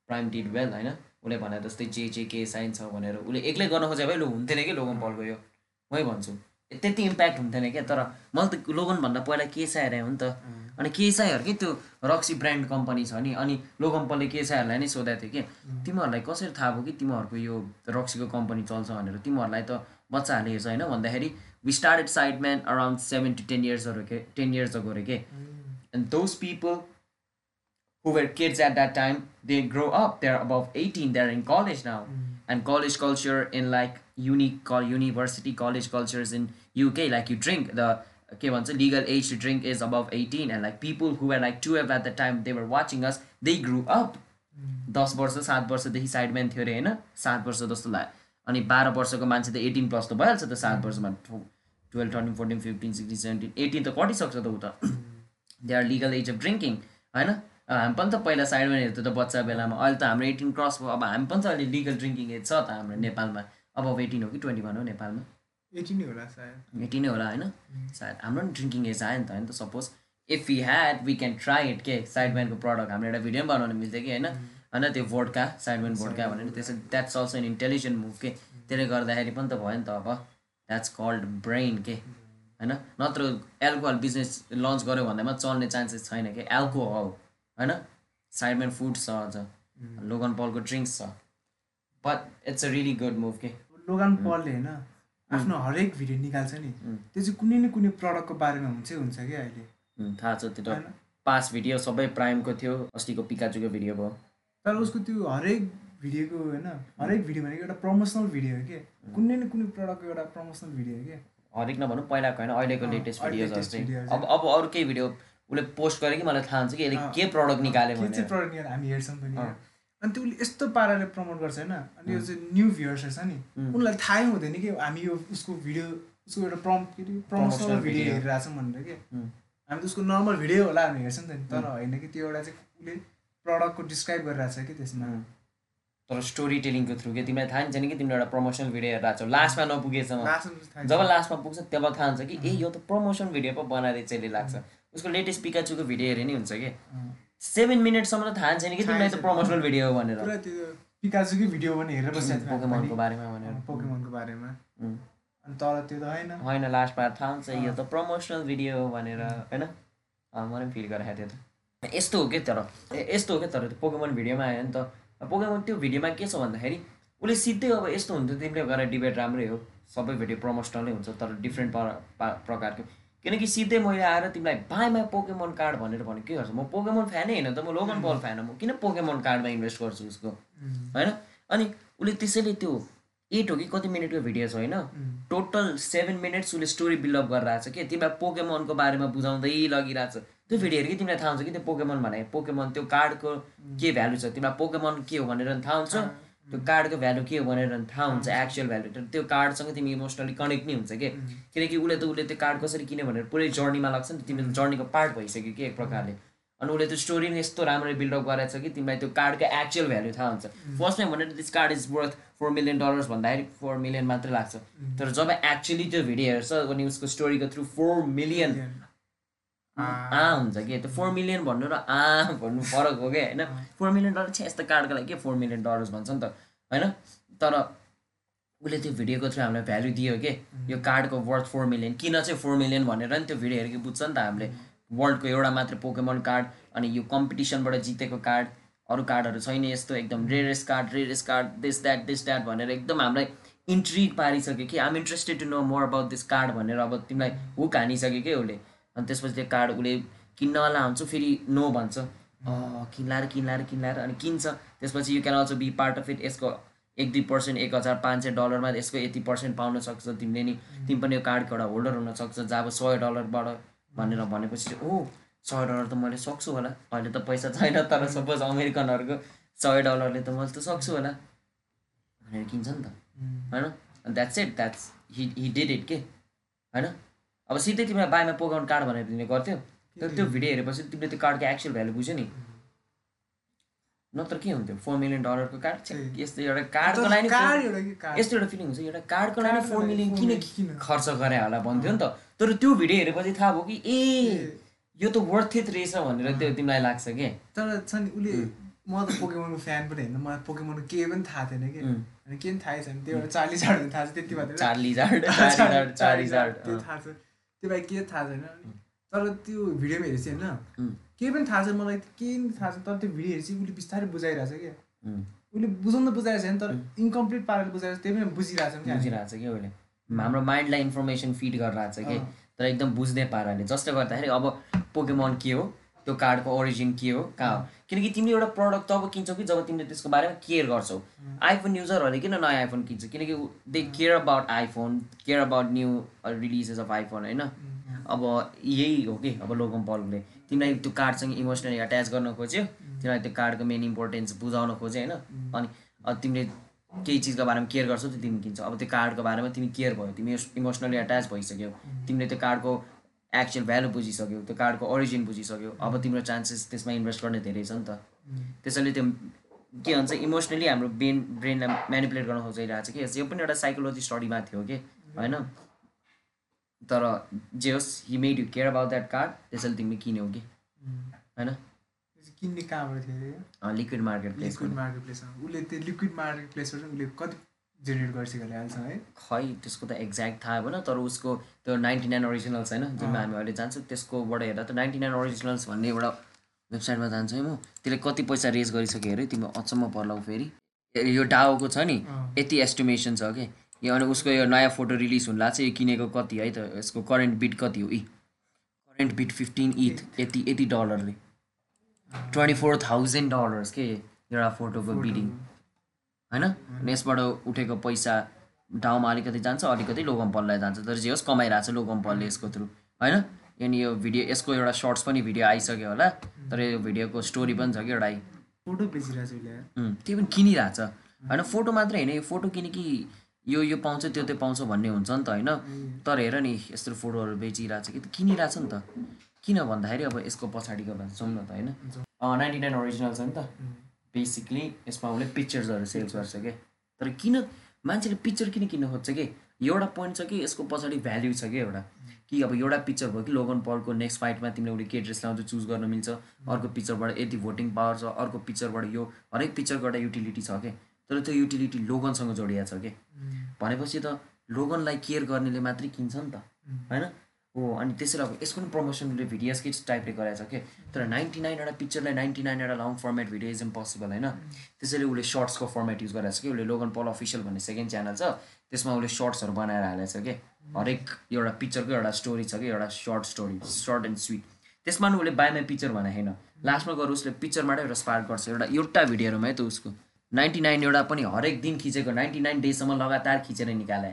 प्राइम डिड वेल होइन? उसले भने जस्तै जे जे के साइन छ भनेर उसले एक्लै गर्न खोजे भए लु हुन्थेन कि लोगन पलको यो मै भन्छु। त्यति इम्प्याक्ट हुन्थेन क्या तर मैले त लोगनभन्दा पहिला केसाई हेरेँ हो नि त। अनि केसाईहरूकै त्यो रक्सी ब्रान्ड कम्पनी छ नि अनि लोगन पलले केसाईहरूलाई नै सोधेको थियो कि। तिमीहरूलाई कसरी थाहा भयो कि तिमीहरूको यो रक्सीको कम्पनी चल्छ भनेर? तिमीहरूलाई त बच्चाहरूले हेर्छ होइन? भन्दाखेरि we started Sidemen around seven to ten इयर्सहरू के टेन इयर्स अगो रे के। And those people who were kids at that time they grow up they're above 18 they're in college now and college culture in like uni call university college cultures in uk like you drink the के भन्छ legal age to drink is above 18 and like people who were like 12 at the time they were watching us they grew up दस वर्ष सात वर्षदेखि साइडम्यान थियो अरे होइन सात वर्ष जस्तो लाग्यो अनि बाह्र वर्षको मान्छे त एटिन प्लस त भइहाल्छ त सात वर्षमा twelve thirteen fourteen fifteen sixteen seventeen eighteen त कटिसक्छ त ऊ त they are legal age of drinking होइन हामी पनि त पहिला साइडमा हेर्थ्यो त बच्चा बेलामा। अहिले त हाम्रो एटिन क्रस भयो। अब हामी पनि त अहिले लिगल ड्रिङ्किङ एज छ त हाम्रो नेपालमा। अब एटिन हो कि ट्वेन्टी वान हो नेपालमा। एटी नै होला सायद। एटी नै होला होइन? सायद हाम्रो पनि ड्रिङ्किङ एज आयो नि त होइन त suppose if you had we can try it के? साइडम्यानको प्रडक्ट हाम्रो एउटा भिडियो पनि बनाउनु मिल्थ्यो कि होइन? होइन त्यो भोडका साइडम्यान भोडका भनेर। त्यसो that's also an intelligent move के? त्यसले गर्दाखेरि पनि त भयो नि त अब। द्याट्स कल्ड ब्रेन के? होइन? नत्र एल्कोहल बिजनेस लन्च गऱ्यो भन्दैमा चल्ने चान्सेस छैन कि? एल्कोहल होइन? साइडम्यान फुड छ अझ। लोगन पलको ड्रिङ्क्स छ। But it's a really good move के लोगान पलले होइन आफ्नो हरेक भिडियो निकाल्छ नि। त्यो चाहिँ कुनै न कुनै प्रडक्टको बारेमा हुन्छ हुन्छ कि अहिले। थाहा छ त्यो त? पास भिडियो सबै प्राइमको थियो अस्तिको पिकाचुको भिडियो भयो। तर उसको त्यो हरेक भिडियोको होइन हरेक भिडियो भनेको एउटा प्रमोसनल भिडियो हो कि कुनै न कुनै प्रडक्टको एउटा प्रमोसनल भिडियो हो कि हरेक नभनौँ पहिलाको होइन अहिलेको लेटेस्ट चाहिँ videos अब अब अरू केही भिडियो उसले पोस्ट गर्यो कि मलाई थाहा हुन्छ कि यसले के प्रडक्ट निकाल्यो भनेर। प्रडक्ट निकाल्यो हामी हेर्छौँ पनि। अनि त्यो उसले यस्तो पाराले प्रमोट गर्छ होइन। अनि यो चाहिँ न्यू भ्युवर्सहरू छ नि। उनीहरूलाई थाहै हुँदैन कि हामी यो उसको भिडियो उसको एउटा प्रम के अरे प्रमोसनल भिडियो video। हेरिरहेछौँ भनेर कि। हामी त उसको नर्मल भिडियो होला हामी हेर्छौँ नि त नि। तर होइन कि त्यो एउटा चाहिँ उसले प्रडक्टको डिस्क्राइब गरिरहेको छ कि त्यसमा। तर स्टोरी टेलिङको थ्रु के? तिमीलाई थाहा छैन कि तिमीले एउटा प्रमोसनल भिडियो हेरेर छौ लास्टमा थाहा जब। लास्टमा पुग्छ तब थाहा हुन्छ कि ए यो त प्रमोसन भिडियो पो बनाएर चाहिँ लाग्छ। उसको लेटेस्ट पिकाचुको भिडियो हेरे नि हुन्छ कि। सेभेन मिनटसम्म त थाहा छैन कि तिमीलाई त। प्रमोसनल भिडियो हो भनेर। पिकाजुकै भिडियो पनि हेरेर बसिरहेको पोकेमनको बारेमा। भनेर। पोकेमनको बारेमा। अनि तर त्यो त होइन। होइन लास्टमा थाहा हुन्छ यो त प्रमोसनल भिडियो हो भनेर होइन? मलाई पनि फिल गराएको थियो त। यस्तो हो कि तर? यस्तो हो कि तर? त्यो पोकेमन भिडियोमा आयो नि त। पोकेमन त्यो भिडियोमा के छ भन्दाखेरि उसले सिधै अब यस्तो हुन्थ्यो तिमीले गरेर डिबेट राम्रै हो। सबै भिडियो प्रमोसनलै हुन्छ तर डिफ्रेन्ट प्रकारको। किनकि सिधै मैले आएर तिमीलाई बाइमा पोकेमन कार्ड भनेर भने के गर्छ? म पोकेमन फ्यानै होइन त म लोगन बल फ्यान हो म किन पोकेमन कार्डमा इन्भेस्ट गर्छु उसको? होइन? अनि उसले त्यसैले त्यो एट हो कि कति मिनटको भिडियो छ होइन टोटल सेभेन मिनट्स उसले स्टोरी बिल्डअप गरिरहेको छ कि? तिमीलाई पोकेमनको बारेमा बुझाउँदै लगिरहेको छ त्यो भिडियो कि तिमीलाई थाहा हुन्छ कि त्यो पोकेमन भने पोकेमन त्यो कार्डको के भ्यालु छ? तिमीलाई पोकेमन के हो? भनेर थाहा हुन्छ। त्यो कार्डको भ्यालु के हो भनेर थाहा हुन्छ एक्चुअल भ्यालु तर त्यो कार्डसँग तिमी इमोसनली कनेक्ट नै हुन्छ कि? किनकि उसले त उसले त्यो कार्ड कसरी किन्यो भनेर पुरै जर्नीमा लाग्छ नि त तिमीले जर्नीको पार्ट भइसक्यो कि एक प्रकारले। अनि उसले त्यो स्टोरी नै यस्तो राम्ररी बिल्डअप गरेको छ कि तिमीलाई त्यो कार्डको एक्चुअल भ्यालु थाहा हुन्छ। फर्स्टमा भनेर this card is worth four million dollars भन्दाखेरि फोर मिलियन मात्रै लाग्छ। तर जब एक्चुअली त्यो भिडियो हेर्छ अनि उसको स्टोरीको थ्रु फोर मिलियन आ हुन्छ कि? त्यो फोर मिलियन भन्नु र आ भन्नु फरक हो क्या होइन? फोर मिलियन डलर छ यस्तो कार्डको लागि के? फोर मिलियन डलर्स भन्छ नि त होइन? तर उसले त्यो भिडियोको थ्रु हामीलाई भ्यालु दियो कि? यो कार्डको वर्थ फोर मिलियन किन चाहिँ फोर मिलियन भनेर नि त्यो भिडियो हेरेको बुझ्छ नि त हामीले। वर्ल्डको एउटा मात्र पोकेमन कार्ड अनि यो कम्पिटिसनबाट जितेको कार्ड अरू कार्डहरू छैन यस्तो एकदम rarest card rarest card this that this that भनेर एकदम हामीलाई इन्ट्रिग पारिसक्यो कि। I'm interested to know more about this card भनेर अब तिमीलाई हुक हानिसक्यो कि उसले। अनि त्यसपछि त्यो कार्ड उसले किन्नला हुन्छ फेरि नो भन्छ। अँ, किन्ला र किन्ला र किन्ला र अनि किन्छ। त्यसपछि you can also be part of it यसको एक दुई पर्सेन्ट एक हजार पाँच सय डलरमा यसको यति पर्सेन्ट पाउन सक्छ तिमीले नि। तिमी पनि यो कार्डको एउटा होल्डर हुनसक्छ जब सय डलरबाट भनेर भनेपछि ओ सय डलर त मैले सक्छु होला। अहिले त पैसा छैन तर सपोज अमेरिकनहरूको सय डलरले त मैले त सक्छु होला। भनेर किन्छ नि त। होइन? That's it that's he he did it के? होइन? अब सिधै तिमीलाई बाइमा पोकाउन कार्ड भनेर दिने गर्थ्यो। तर त्यो भिडियो हेरेपछि तिमीले त्यो कार्डको एक्चुअल भ्यालु बुझ्यो नि? नत्र के हुन्थ्यो? फोर मिलियन डलरको कार्ड। यस्तो एउटा कार्डको लागि कि यस्तो एउटा फिलिङ हुन्छ एउटा कार्डको लागि फोर मिलियन किन? खर्च गरे होला भन्थ्यो नि त। तर त्यो भिडियो हेरेपछि थाहा भयो कि ए यो त वर्थ इट रहेछ भनेर त्यो तिमीलाई लाग्छ कि? तर छ नि उसले म त पोकेमोनको फ्यान पनि होइन मलाई पोकेमोनको केही पनि थाहा थिएन कि? केही पनि थाहै छैन। त्यो एउटा चार्ली चार्ड थाहा छ त्यति मात्रै। चार्ली जार्ड चार्ली जार्ड त्यो थाहा छ। त्यो बाहेक के थाहा छैन। तर त्यो भिडियोमा हेरेपछि होइन. केही पनि थाहा छैन मलाई केही पनि थाहा छैन। तर त्यो भिडियो हेरेपछि उसले बिस्तारै बुझाइरहेछ क्या. उसले बुझाउनु त बुझाएको छैन तर इन्कम्प्लिट पाराले बुझाएको छ त्यही पनि। बुझिरहेको छ कि उसले। हाम्रो माइन्डलाई इन्फर्मेसन फिड गरिरहेको छ कि। तर एकदम बुझ्ने पाराले जसले गर्दाखेरि अब पोकेमन के हो? त्यो कार्डको ओरिजिन के हो कहाँ हो? किनकि तिमीले एउटा प्रडक्ट तब किन्छौ कि जब तिमीले त्यसको बारेमा केयर गर्छौ। आइफोन युजरहरूले किन नयाँ आइफोन किन्छ? किनकि they care about iPhone care about new releases of iPhone होइन? अब यही हो कि अब लोगम पलले। तिमीलाई त्यो कार्डसँग इमोसनली एट्याच गर्न खोज्यो। तिमीलाई त्यो कार्डको मेन इम्पोर्टेन्स बुझाउन खोज्यो होइन? अनि अब तिमीले केही चिजको बारेमा केयर गर्छौ त्यो तिमी किन्छौ। अब त्यो कार्डको बारेमा तिमी केयर भयो तिमी इमोसनली एट्याच भइसक्यौ। तिमीले त्यो कार्डको एक्चुअल भ्यालु बुझिसक्यौ त्यो कार्डको ओरिजिन बुझिसक्यौ। अब तिम्रो चान्सेस त्यसमा इन्भेस्ट गर्ने धेरै छ नि त। त्यसैले त्यो के भन्छ इमोसनली हाम्रो ब्रेन ब्रेनलाई म्यानिपुलेट गर्न खोजिरहेको छ कि। यो पनि एउटा साइकोलोजी स्टडीमा थियो कि होइन? तर जे होस् he made you care about that card त्यसैले तिमीले किन्यौ कि। होइन? किन्ने कहाँबाट थियो liquid market place liquid market प्लेसमा उसले त्यो लिक्विड मार्केट प्लेसबाट उसले कति जेनेरेट गरिसक्यो होला अहिलेसम्म है। खै त्यसको त एक्ज्याक्ट थाहा भएन तर उसको त्यो नाइन्टी नाइन ओरिजिनल्स होइन जुनमा हामी अहिले जान्छौँ त्यसकोबाट हेर्दा त नाइन्टी नाइन ओरिजिनल्स भन्ने एउटा वेबसाइटमा जान्छौँ म। त्यसले कति पैसा रेज गरिसक्यो अरे तिम्रो अचम्म पर्लाउ फेरि। यो डाओको छ नि यति एस्टिमेसन छ कि? यो अनि उसको यो नयाँ फोटो रिलिज हुनु लाग्छ यो किनेको कति है त यसको करेन्ट बिट कति हो इ? करेन्ट बिट फिफ्टिन इथ यति यति डलरले ट्वेन्टी फोर थाउजन्ड डलर्स के एउटा फोटोको बिडिङ होइन? अनि यसबाट उठेको पैसा डाउमा अलिकति जान्छ अलिकति लोगम्पललाई जान्छ। तर जे होस् कमाइरहेको छ लोगम्पलले यसको थ्रु होइन? अनि यो भिडियो यसको एउटा सर्ट्स पनि भिडियो आइसक्यो होला। तर यो भिडियोको स्टोरी पनि छ कि एउटा फोटो बेचिरहेको छ त्यो पनि किनिरहेछ। होइन फोटो मात्रै होइन यो फोटो किन कि यो यो पाउँछ त्यो त्यो पाउँछ भन्ने हुन्छ नि त होइन? तर हेर नि यस्तो फोटोहरू बेचिरहेछ कि किनिरहेछ नि त। किन भन्दाखेरि अब यसको पछाडिको भन्छौँ न त होइन? नाइन्टी नाइन ओरिजिनल छ नि त। बेसिकली यसमा उसले पिक्चर्सहरू सेल्स गर्छ क्या तर किन मान्छेले पिक्चर किन किन्न खोज्छ कि? एउटा पोइन्ट छ कि यसको पछाडि भ्याल्यु छ कि एउटा? कि अब एउटा पिक्चर भयो कि लोगन पलको नेक्स्ट फाइटमा तिमीले उसले के ड्रेस लाउँछ चुज गर्न मिल्छ अर्को पिक्चरबाट यति भोटिङ पावर छ अर्को पिक्चरबाट यो हरेक पिक्चरको एउटा युटिलिटी छ क्या तर त्यो युटिलिटी लोगनसँग जोडिएको छ कि? भनेपछि त लोगनलाई केयर गर्नेले मात्रै किन्छ नि त होइन? हो अनि त्यसरी अब यसको पनि प्रमोसन भिडियो स्केच टाइपले गराएको छ कि? तर नाइन्टी नाइनवटा पिक्चरलाई ninety नाइनवटा long format video is impossible होइन? त्यसैले उसले सर्ट्सको फर्मेट युज गरेको छ कि? उसले लोगन पल अफिसियल भन्ने सेकेन्ड च्यानल छ त्यसमा उसले सर्ट्सहरू बनाएर हालेको छ कि? हरेक एउटा पिक्चरको एउटा स्टोरी छ कि? एउटा short story short and sweet त्यसमा पनि उसले बाई पिक्चर भने होइन? लास्टमा गएर उसले पिक्चरबाटै एउटा स्पार्क गर्छ एउटा एउटा भिडियोहरूमा है त उसको। नाइन्टी नाइन एउटा पनि हरेक दिन खिचेको नाइन्टी नाइन डेजसम्म लगातार खिचेर निकाले।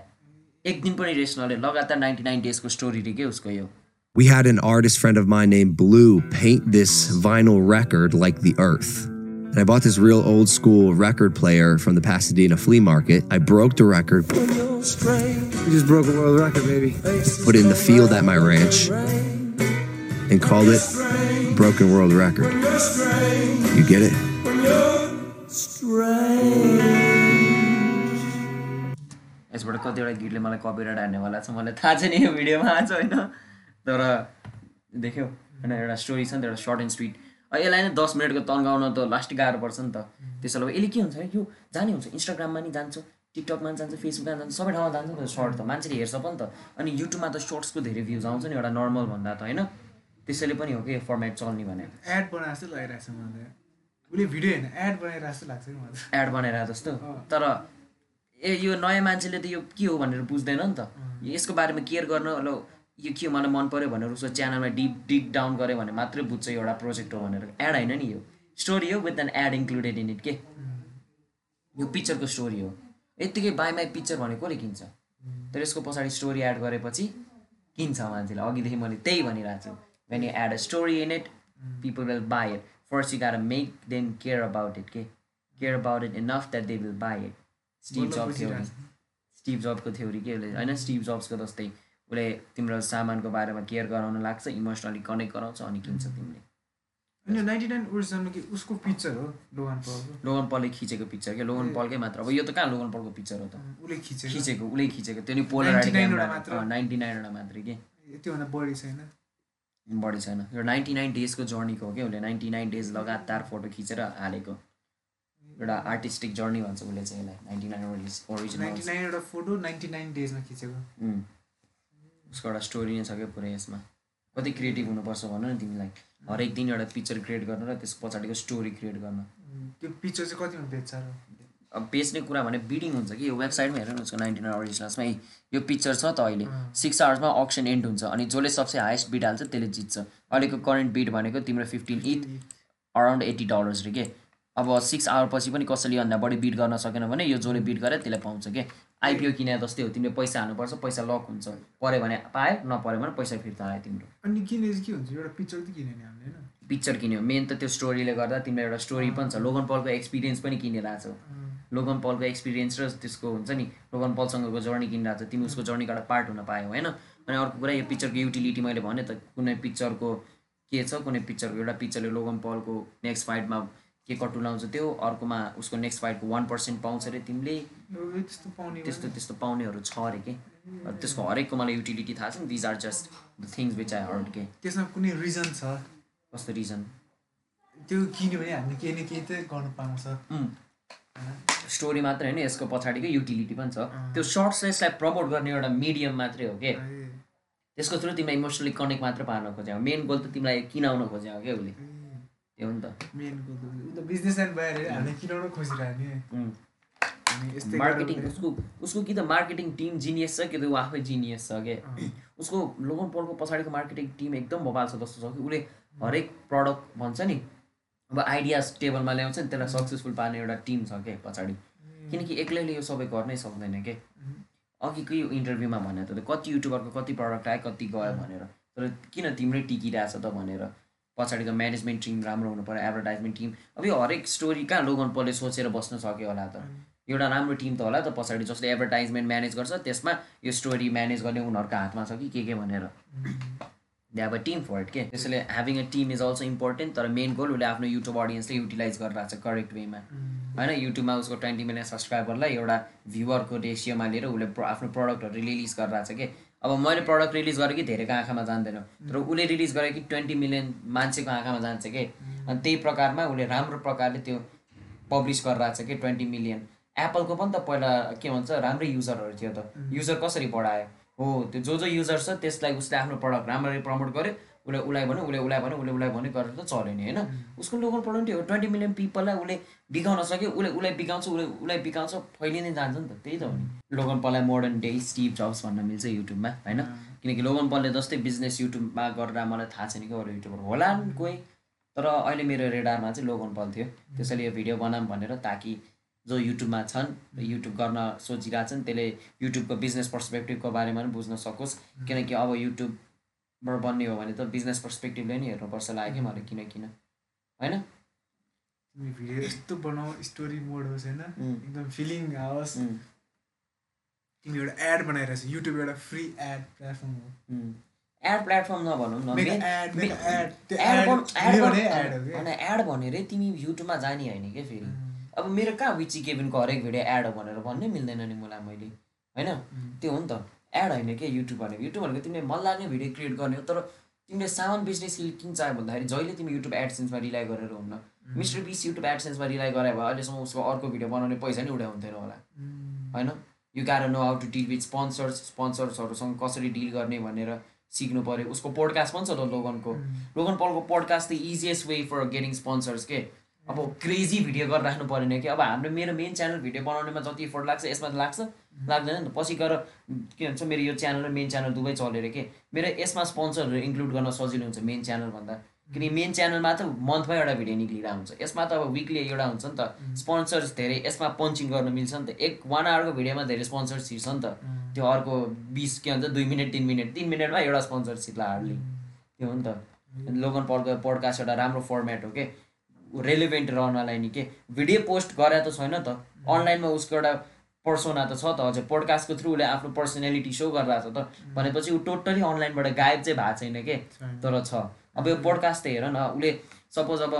एक दिन पनि रेस्ट नले लगातार नाइन्टी नाइन डेजको स्टोरी रे के उसको यो We had an artist friend of mine named Blue paint this vinyl record like the earth. And I bought this real old school record player from the Pasadena flea market. I broke the record, You just broke a world record, baby. put it in the field at my ranch, and called it Broken World Record. You get it? यसबाट कतिवटा गीतले मलाई copyright हान्नेवाला छ। मलाई थाहा छैन यो भिडियोमा आज होइन। तर देख्यौ होइन एउटा स्टोरी छ नि त एउटा सर्ट एन्ड स्विट यसलाई नै दस मिनटको तन्गाउन त लास्ट गाह्रो पर्छ नि त। त्यसो भए यसले के हुन्छ यो जाने हुन्छ। इन्स्टाग्राममा नि जान्छ टिकटकमा जान्छ फेसबुकमा जान्छ सबै ठाउँमा जान्छ नि त सर्ट त। मान्छेले हेर्छ पनि त। अनि युट्युबमा त सर्ट्सको धेरै भ्युज आउँछ नि एउटा नर्मल भन्दा त होइन? त्यसैले पनि हो कि फर्मेट चल्ने भने। एड बनाएको जस्तो लागिरहेको छ मलाई उसले भिडियो होइन एड बनाइरहेको जस्तो लाग्छ एड बनाएर जस्तो। तर ए यो नयाँ मान्छेले त यो के हो भनेर बुझ्दैन नि त। यसको बारेमा केयर गर्न ल यो के हो मलाई मन पऱ्यो भनेर उसको च्यानलमा डिप डिप डाउन गऱ्यो भने मात्रै बुझ्छ एउटा प्रोजेक्ट हो भनेर। एड होइन नि यो। स्टोरी हो with an ad included in it के? यो पिक्चरको स्टोरी हो। यत्तिकै बाई माई पिक्चर भने कसले किन्छ? तर यसको पछाडि स्टोरी एड गरेपछि किन्छ मान्छेले। अघिदेखि मैले त्यही भनिरहेको छु। When you add a story in it people will buy it first you gotta make them care about it के? Care about it enough that they will buy it Steve Jobs बुझिरहेको स्टिभ जबको theory के उसले होइन Steve जब्सको जस्तै उसले तिम्रो सामानको बारेमा केयर गराउन लाग्छ इमोसनली कनेक्ट गराउँछ अनि किन्छ तिमीले। अनि नाइन्टी नाइन ओरिजिनल कि उसको पिक्चर हो लोहान पावरको लोगन पलले खिचेको पिक्चर क्या? लोगन पलकै मात्र अब यो त कहाँ लोगन पलको पिक्चर हो त? उसले खिचेको। खिचेको उसले खिचेको। त्यो नि पोलर 99 वटा मात्र। नाइन्टी नाइनवटा मात्रै के? त्योभन्दा बढी छैन। बढी छैन। यो नाइन्टी नाइन डेजको जर्नीको हो क्या उसले? नाइन्टी नाइन डेज लगातार फोटो खिचेर हालेको। एउटा आर्टिस्टिक जर्नी भन्छ उसले चाहिँ यसलाई ninety nine ninety original nine एउटा फोटो नाइन्टी नाइन डेजमा खिचेको। उसको एउटा स्टोरी नै छ क्या पुरै यसमा। कति क्रिएटिभ हुनुपर्छ भन न तिमीलाई। हरेक दिन एउटा पिक्चर क्रिएट गर्न र त्यस पछाडिको स्टोरी क्रिएट गर्न। त्यो पिक्चर चाहिँ कतिमा बेच्छ र? अब बेच्ने कुरा भने बिडिङ हुन्छ कि यो वेबसाइटमा हेर न उसको नाइन्टी नाइन अरिजिनल्समा यो पिक्चर छ त अहिले। सिक्स आवर्समा अक्सन एन्ड हुन्छ अनि जसले सबसे हाइएस्ट बिड हाल्छ त्यसले जित्छ। अहिलेको करेन्ट बिड भनेको तिम्रो फिफ्टिन इथ अराउन्ड एट्टी डलर्स रे के? अब सिक्स आवर पछि पनि कसैले भन्दा बढी बिड गर्न सकेन भने यो जसले बिड गरे त्यसले पाउँछ कि? आइपिओ किने जस्तै हो तिमीले पैसा हाल्नुपर्छ पैसा लक हुन्छ। पऱ्यो भने पायो नपऱ्यो भने पैसा फिर्ता आयो तिम्रो। अनि किने के हुन्छ? एउटा पिक्चर त किने नि हामीले होइन? पिक्चर किन्यो। मेन त त्यो स्टोरीले गर्दा तिमीलाई एउटा स्टोरी पनि छ। लोगन पलको एक्सपिरियन्स पनि किनिरहेको छौ। लोगन पलको एक्सपिरियन्स र त्यसको हुन्छ नि लोगन पलसँगको जर्नी किनिरहेको छ। तिमी उसको जर्नीको एउटा पार्ट हुन पायौ होइन? अनि अर्को कुरा यो पिक्चरको युटिलिटी मैले भने त कुनै पिक्चरको के छ? कुनै पिक्चरको एउटा पिक्चरले लोगन पलको नेक्स्ट फाइटमा के कटुलाउँछ त्यो अर्कोमा उसको नेक्स्ट फाइटको वान पर्सेन्ट पाउँछ अरे तिमीले। त्यस्तो त्यस्तो पाउनेहरू छ अरे के? त्यसको हरेकको मलाई युटिलिटी थाहा छ। These are just the things which I heard के। त्यसमा कुनै रिजन छ? कस्तो रिजन त्यो किन्यो भने हामीले केही न केही त गर्नु पाउँछ। स्टोरी मात्रै होइन यसको पछाडिको युटिलिटी पनि छ। त्यो सर्ट्स यसलाई प्रमोट गर्ने एउटा मिडियम मात्रै हो कि। त्यसको थ्रु तिमीलाई इमोसनली कनेक्ट मात्र पार्न खोज्या मेन गोल त तिमीलाई किनाउन खोज्या हो क्या उसले? त्यो नि त मेन बिजनेसम्यान भएर हामीले किनाउन खोजिरहने मार्केटिङ उसको उसको कि त मार्केटिङ टिम जिनियस छ कि त ऊ आफै जिनियस छ के उसको लोगन पोलको पछाडिको मार्केटिङ टिम एकदम भोपाल छ जस्तो छ कि उसले हरेक प्रडक्ट भन्छ नि अब आइडियाज टेबलमा ल्याउँछ नि त्यसलाई सक्सेसफुल पार्ने एउटा टिम छ क्या पछाडि किनकि एक्लैले यो सबै गर्नै सक्दैन के अघिको यो इन्टरभ्यूमा भने त कति युट्युबरको कति प्रडक्ट आयो कति गयो भनेर तर किन तिम्रै टिकिरहेछ त भनेर पछाडिको म्यानेजमेन्ट टिम राम्रो हुनु पऱ्यो एडभर्टाइजमेन्ट टिम अब यो हरेक स्टोरी कहाँ लोगन पलले सोचेर बस्न सक्यो होला त? एउटा राम्रो टिम त होला त पछाडि जसले एडभर्टाइजमेन्ट म्यानेज गर्छ त्यसमा यो स्टोरी म्यानेज गर्ने उनीहरूको हातमा छ कि के के भनेर। They have a team for it के? त्यसैले having a team is also important तर मेन गोल उसले आफ्नो युट्युब अडियन्सले युटिलाइज गरिरहेको छ करेक्ट वेमा होइन युट्युबमा उसको ट्वेन्टी मिलियन सब्सक्राइबरलाई एउटा भ्युवरको रेसियोमा लिएर उसले आफ्नो प्रडक्टहरू रिलिज गरिरहेको छ कि? अब मैले प्रडक्ट रिलिज गरेँ कि धेरैको आँखामा जान्दैन। तर उसले रिलिज गरे कि ट्वेन्टी मिलियन मान्छेको आँखामा जान्छ कि? अनि त्यही प्रकारमा उसले राम्रो प्रकारले त्यो पब्लिस गरिरहेको छ कि ट्वेन्टी मिलियन एप्पलको पनि त पहिला के भन्छ राम्रै युजरहरू थियो त। युजर कसरी बढायो? हो त्यो जो जो युजर छ त्यसलाई उसले आफ्नो प्रडक्ट राम्ररी प्रमोट गर्यो। उसले उसलाई भन्यो उसले उसलाई भन्यो उसले उसलाई भन्यो गरेर त चल्यो नि होइन उसको लोकल प्रडक्ट हो ट्वेन्टी मिलियन पिपललाई उसले बिकाउन सक्यो उसले उसलाई बिकाउँछ उसले उसलाई बिकाउँछ फैलिँदै जान्छ नि त त्यही त हो नि। लोगन पललाई मोडर्न डे स्टिभ जब्स भन्न मिल्छ युट्युबमा होइन? किनकि लोगन पलले जस्तै बिजनेस युट्युबमा गरेर मलाई थाहा छैन कि अरू युट्युबर होला नि कोही। तर अहिले मेरो रेडारमा चाहिँ लोगन पल थियो। त्यसैले यो भिडियो बनाऊँ भनेर ताकि जो युट्युबमा छन् युट्युब गर्न सोचिरहेछन् त्यसले युट्युबको बिजनेस पर्सपेक्टिभको बारेमा पनि बुझ्न सकोस्। किनकि अब युट्युबबाट बन्ने हो भने त बिजनेस पर्सपेक्टिभले नि हेर्नुपर्छ लाग्यो कि मलाई किन किन। होइन? तिमी भिडियो यस्तो बनाऊ स्टोरी मोड होस् होइन। एकदम फिलिङ आओस्। उम्, तिमी एउटा एड बनाइरहेछ युट्युब एउटा फ्री एड प्लेटफर्म हो। एड प्लेटफर्म नभनौँ न एड भनेरै तिमी युट्युबमा जाने होइन क्या फेरि। अब मेरो कहाँ विची केबिनको हरेक भिडियो एड हो भनेर भन्नै मिल्दैन नि मलाई मैले। होइन? त्यो हो नि त। एड होइन क्या युट्युब भनेको? युट्युब भनेको तिमीले मन लाग्ने भिडियो क्रिएट गर्ने हो तर तिमीले सामान बेच्ने स्किल किन चाह्यो भन्दाखेरि जहिले तिमी युट्युब एडसेन्समा रिलाइ गरेर हुन्न। मिस्टर बिस युट्युब एडसेन्समा रिलाइ गरे भए अहिलेसम्म उसको अर्को भिडियो बनाउने पैसा नि उठाइ हुन्थेन होला। होइन? You gotta know how to deal with sponsors स्पोन्सर्सहरूसँग कसरी डिल गर्ने भनेर सिक्नु पऱ्यो उसको पोडकास्ट पनि छ त लोगनको। लोगन पलको पोडकास्ट त easiest way for getting sponsors के? अब क्रेजी भिडियो गरिराख्नु परेन कि अब हाम्रो मेरो मेन च्यानल भिडियो बनाउनेमा जति इफोर्ट लाग्छ यसमा लाग्छ। लाग्दैन नि त। पछि गएर के भन्छ मेरो यो च्यानल र मेन च्यानल दुवै चलेर के मेरो यसमा स्पोन्सरहरू इन्क्लुड गर्न सजिलो हुन्छ मेन च्यानल भन्दा। किनकि मेन च्यानलमा त मन्थमा एउटा भिडियो निक्लिरहेको हुन्छ। यसमा त अब विकली एउटा हुन्छ नि त। स्पोन्सर्स धेरै यसमा पन्चिङ गर्न मिल्छ नि त। एक वान आवरको भिडियोमा धेरै स्पोन्सर्स छिर्छ नि त। त्यो अर्को बिस के भन्छ दुई मिनट तिन मिनट तिन मिनटमा एउटा स्पोन्सर छिर्ला हार्डली। त्यो हो नि त। लोगन पलको पोडकास्ट एउटा राम्रो फर्मेट हो कि। रेलिभेन्ट रहनलाई नि के भिडियो पोस्ट गरे त छैन त। अनलाइनमा उसको एउटा पर्सोना त छ त अझै पोडकास्टको थ्रु उसले आफ्नो पर्सनालिटी सो गरिरहेको छ त। भनेपछि ऊ टोटली अनलाइनबाट गायब चाहिँ भएको छैन के? तर छ। अब यो पोडकास्ट त हेर न उसले सपोज अब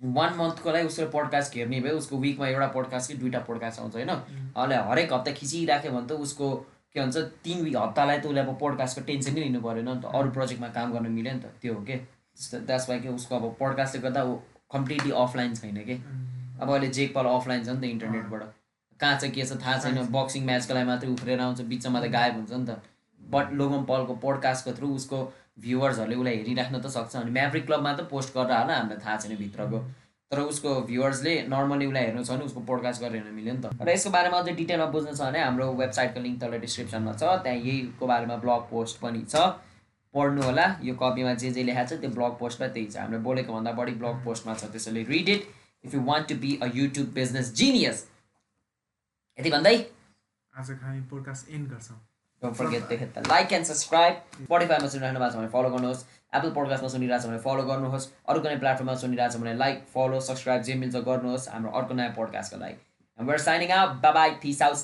वान मन्थको लागि उसको पोडकास्ट हेर्ने भयो उसको विकमा एउटा पोडकास्ट कि दुइटा पोडकास्ट आउँछ होइन? अहिले हरेक हप्ता खिचिराख्यो भने त उसको के भन्छ तिन विक हप्तालाई त उसले अब पोडकास्टको टेन्सन नै लिनु परेन नि त। अरू प्रोजेक्टमा काम गर्न मिल्यो नि त। त्यो हो कि? द्याट्स वाइ कि उसको अब पोडकास्टले गर्दा ऊ कम्प्लिटली अफलाइन छैन कि। अब अहिले जेक पाल अफलाइन छ नि त इन्टरनेटबाट कहाँ चाहिँ के छ थाहा छैन। बक्सिङ म्याचको लागि मात्रै उफ्रेर आउँछ बिचमा त गायब हुन्छ नि त। बट लोगन पलको पोडकास्टको थ्रु उसको भ्युवर्सहरूले उसलाई हेरिराख्न त सक्छ। अनि म्याभ्रिक क्लबमा त पोस्ट गरेर होला हामीलाई थाहा छैन भित्रको। तर उसको भ्युवर्सले नर्मली उसलाई हेर्नु छ भने उसको पोडकास्ट गरेर हेर्नु मिल्यो नि त। र यसको बारेमा अझै डिटेलमा बुझ्नु छ भने हाम्रो वेबसाइटको लिङ्क तल डिस्क्रिप्सनमा छ। त्यहाँ यहीको बारेमा ब्लग पोस्ट पनि छ। पढ्नु होला यो कपीमा जे जे लेखाएको छ त्यो ब्लग पोस्टमा त्यही छ हामीले बोलेको भन्दा बढी ब्लग पोस्टमा छ त्यसैले read it if you want to be a YouTube business genius यति भन्दै आजको हामी पोडकास्ट एन्ड गर्छौँ subscribe. Spotifyमा सुनिरहनु भएको छ भने फलो गर्नुहोस् एप्पल पोडकास्टमा सुनिरहेको छ भने फलो गर्नुहोस् अरू कुनै प्लेटफर्ममा सुनिरहेको छ भने लाइक फलो सब्सक्राइब जे मिल्छ गर्नुहोस् हाम्रो अर्को नयाँ पोडकास्टको लागि we're signing out. Bye bye. Peace out.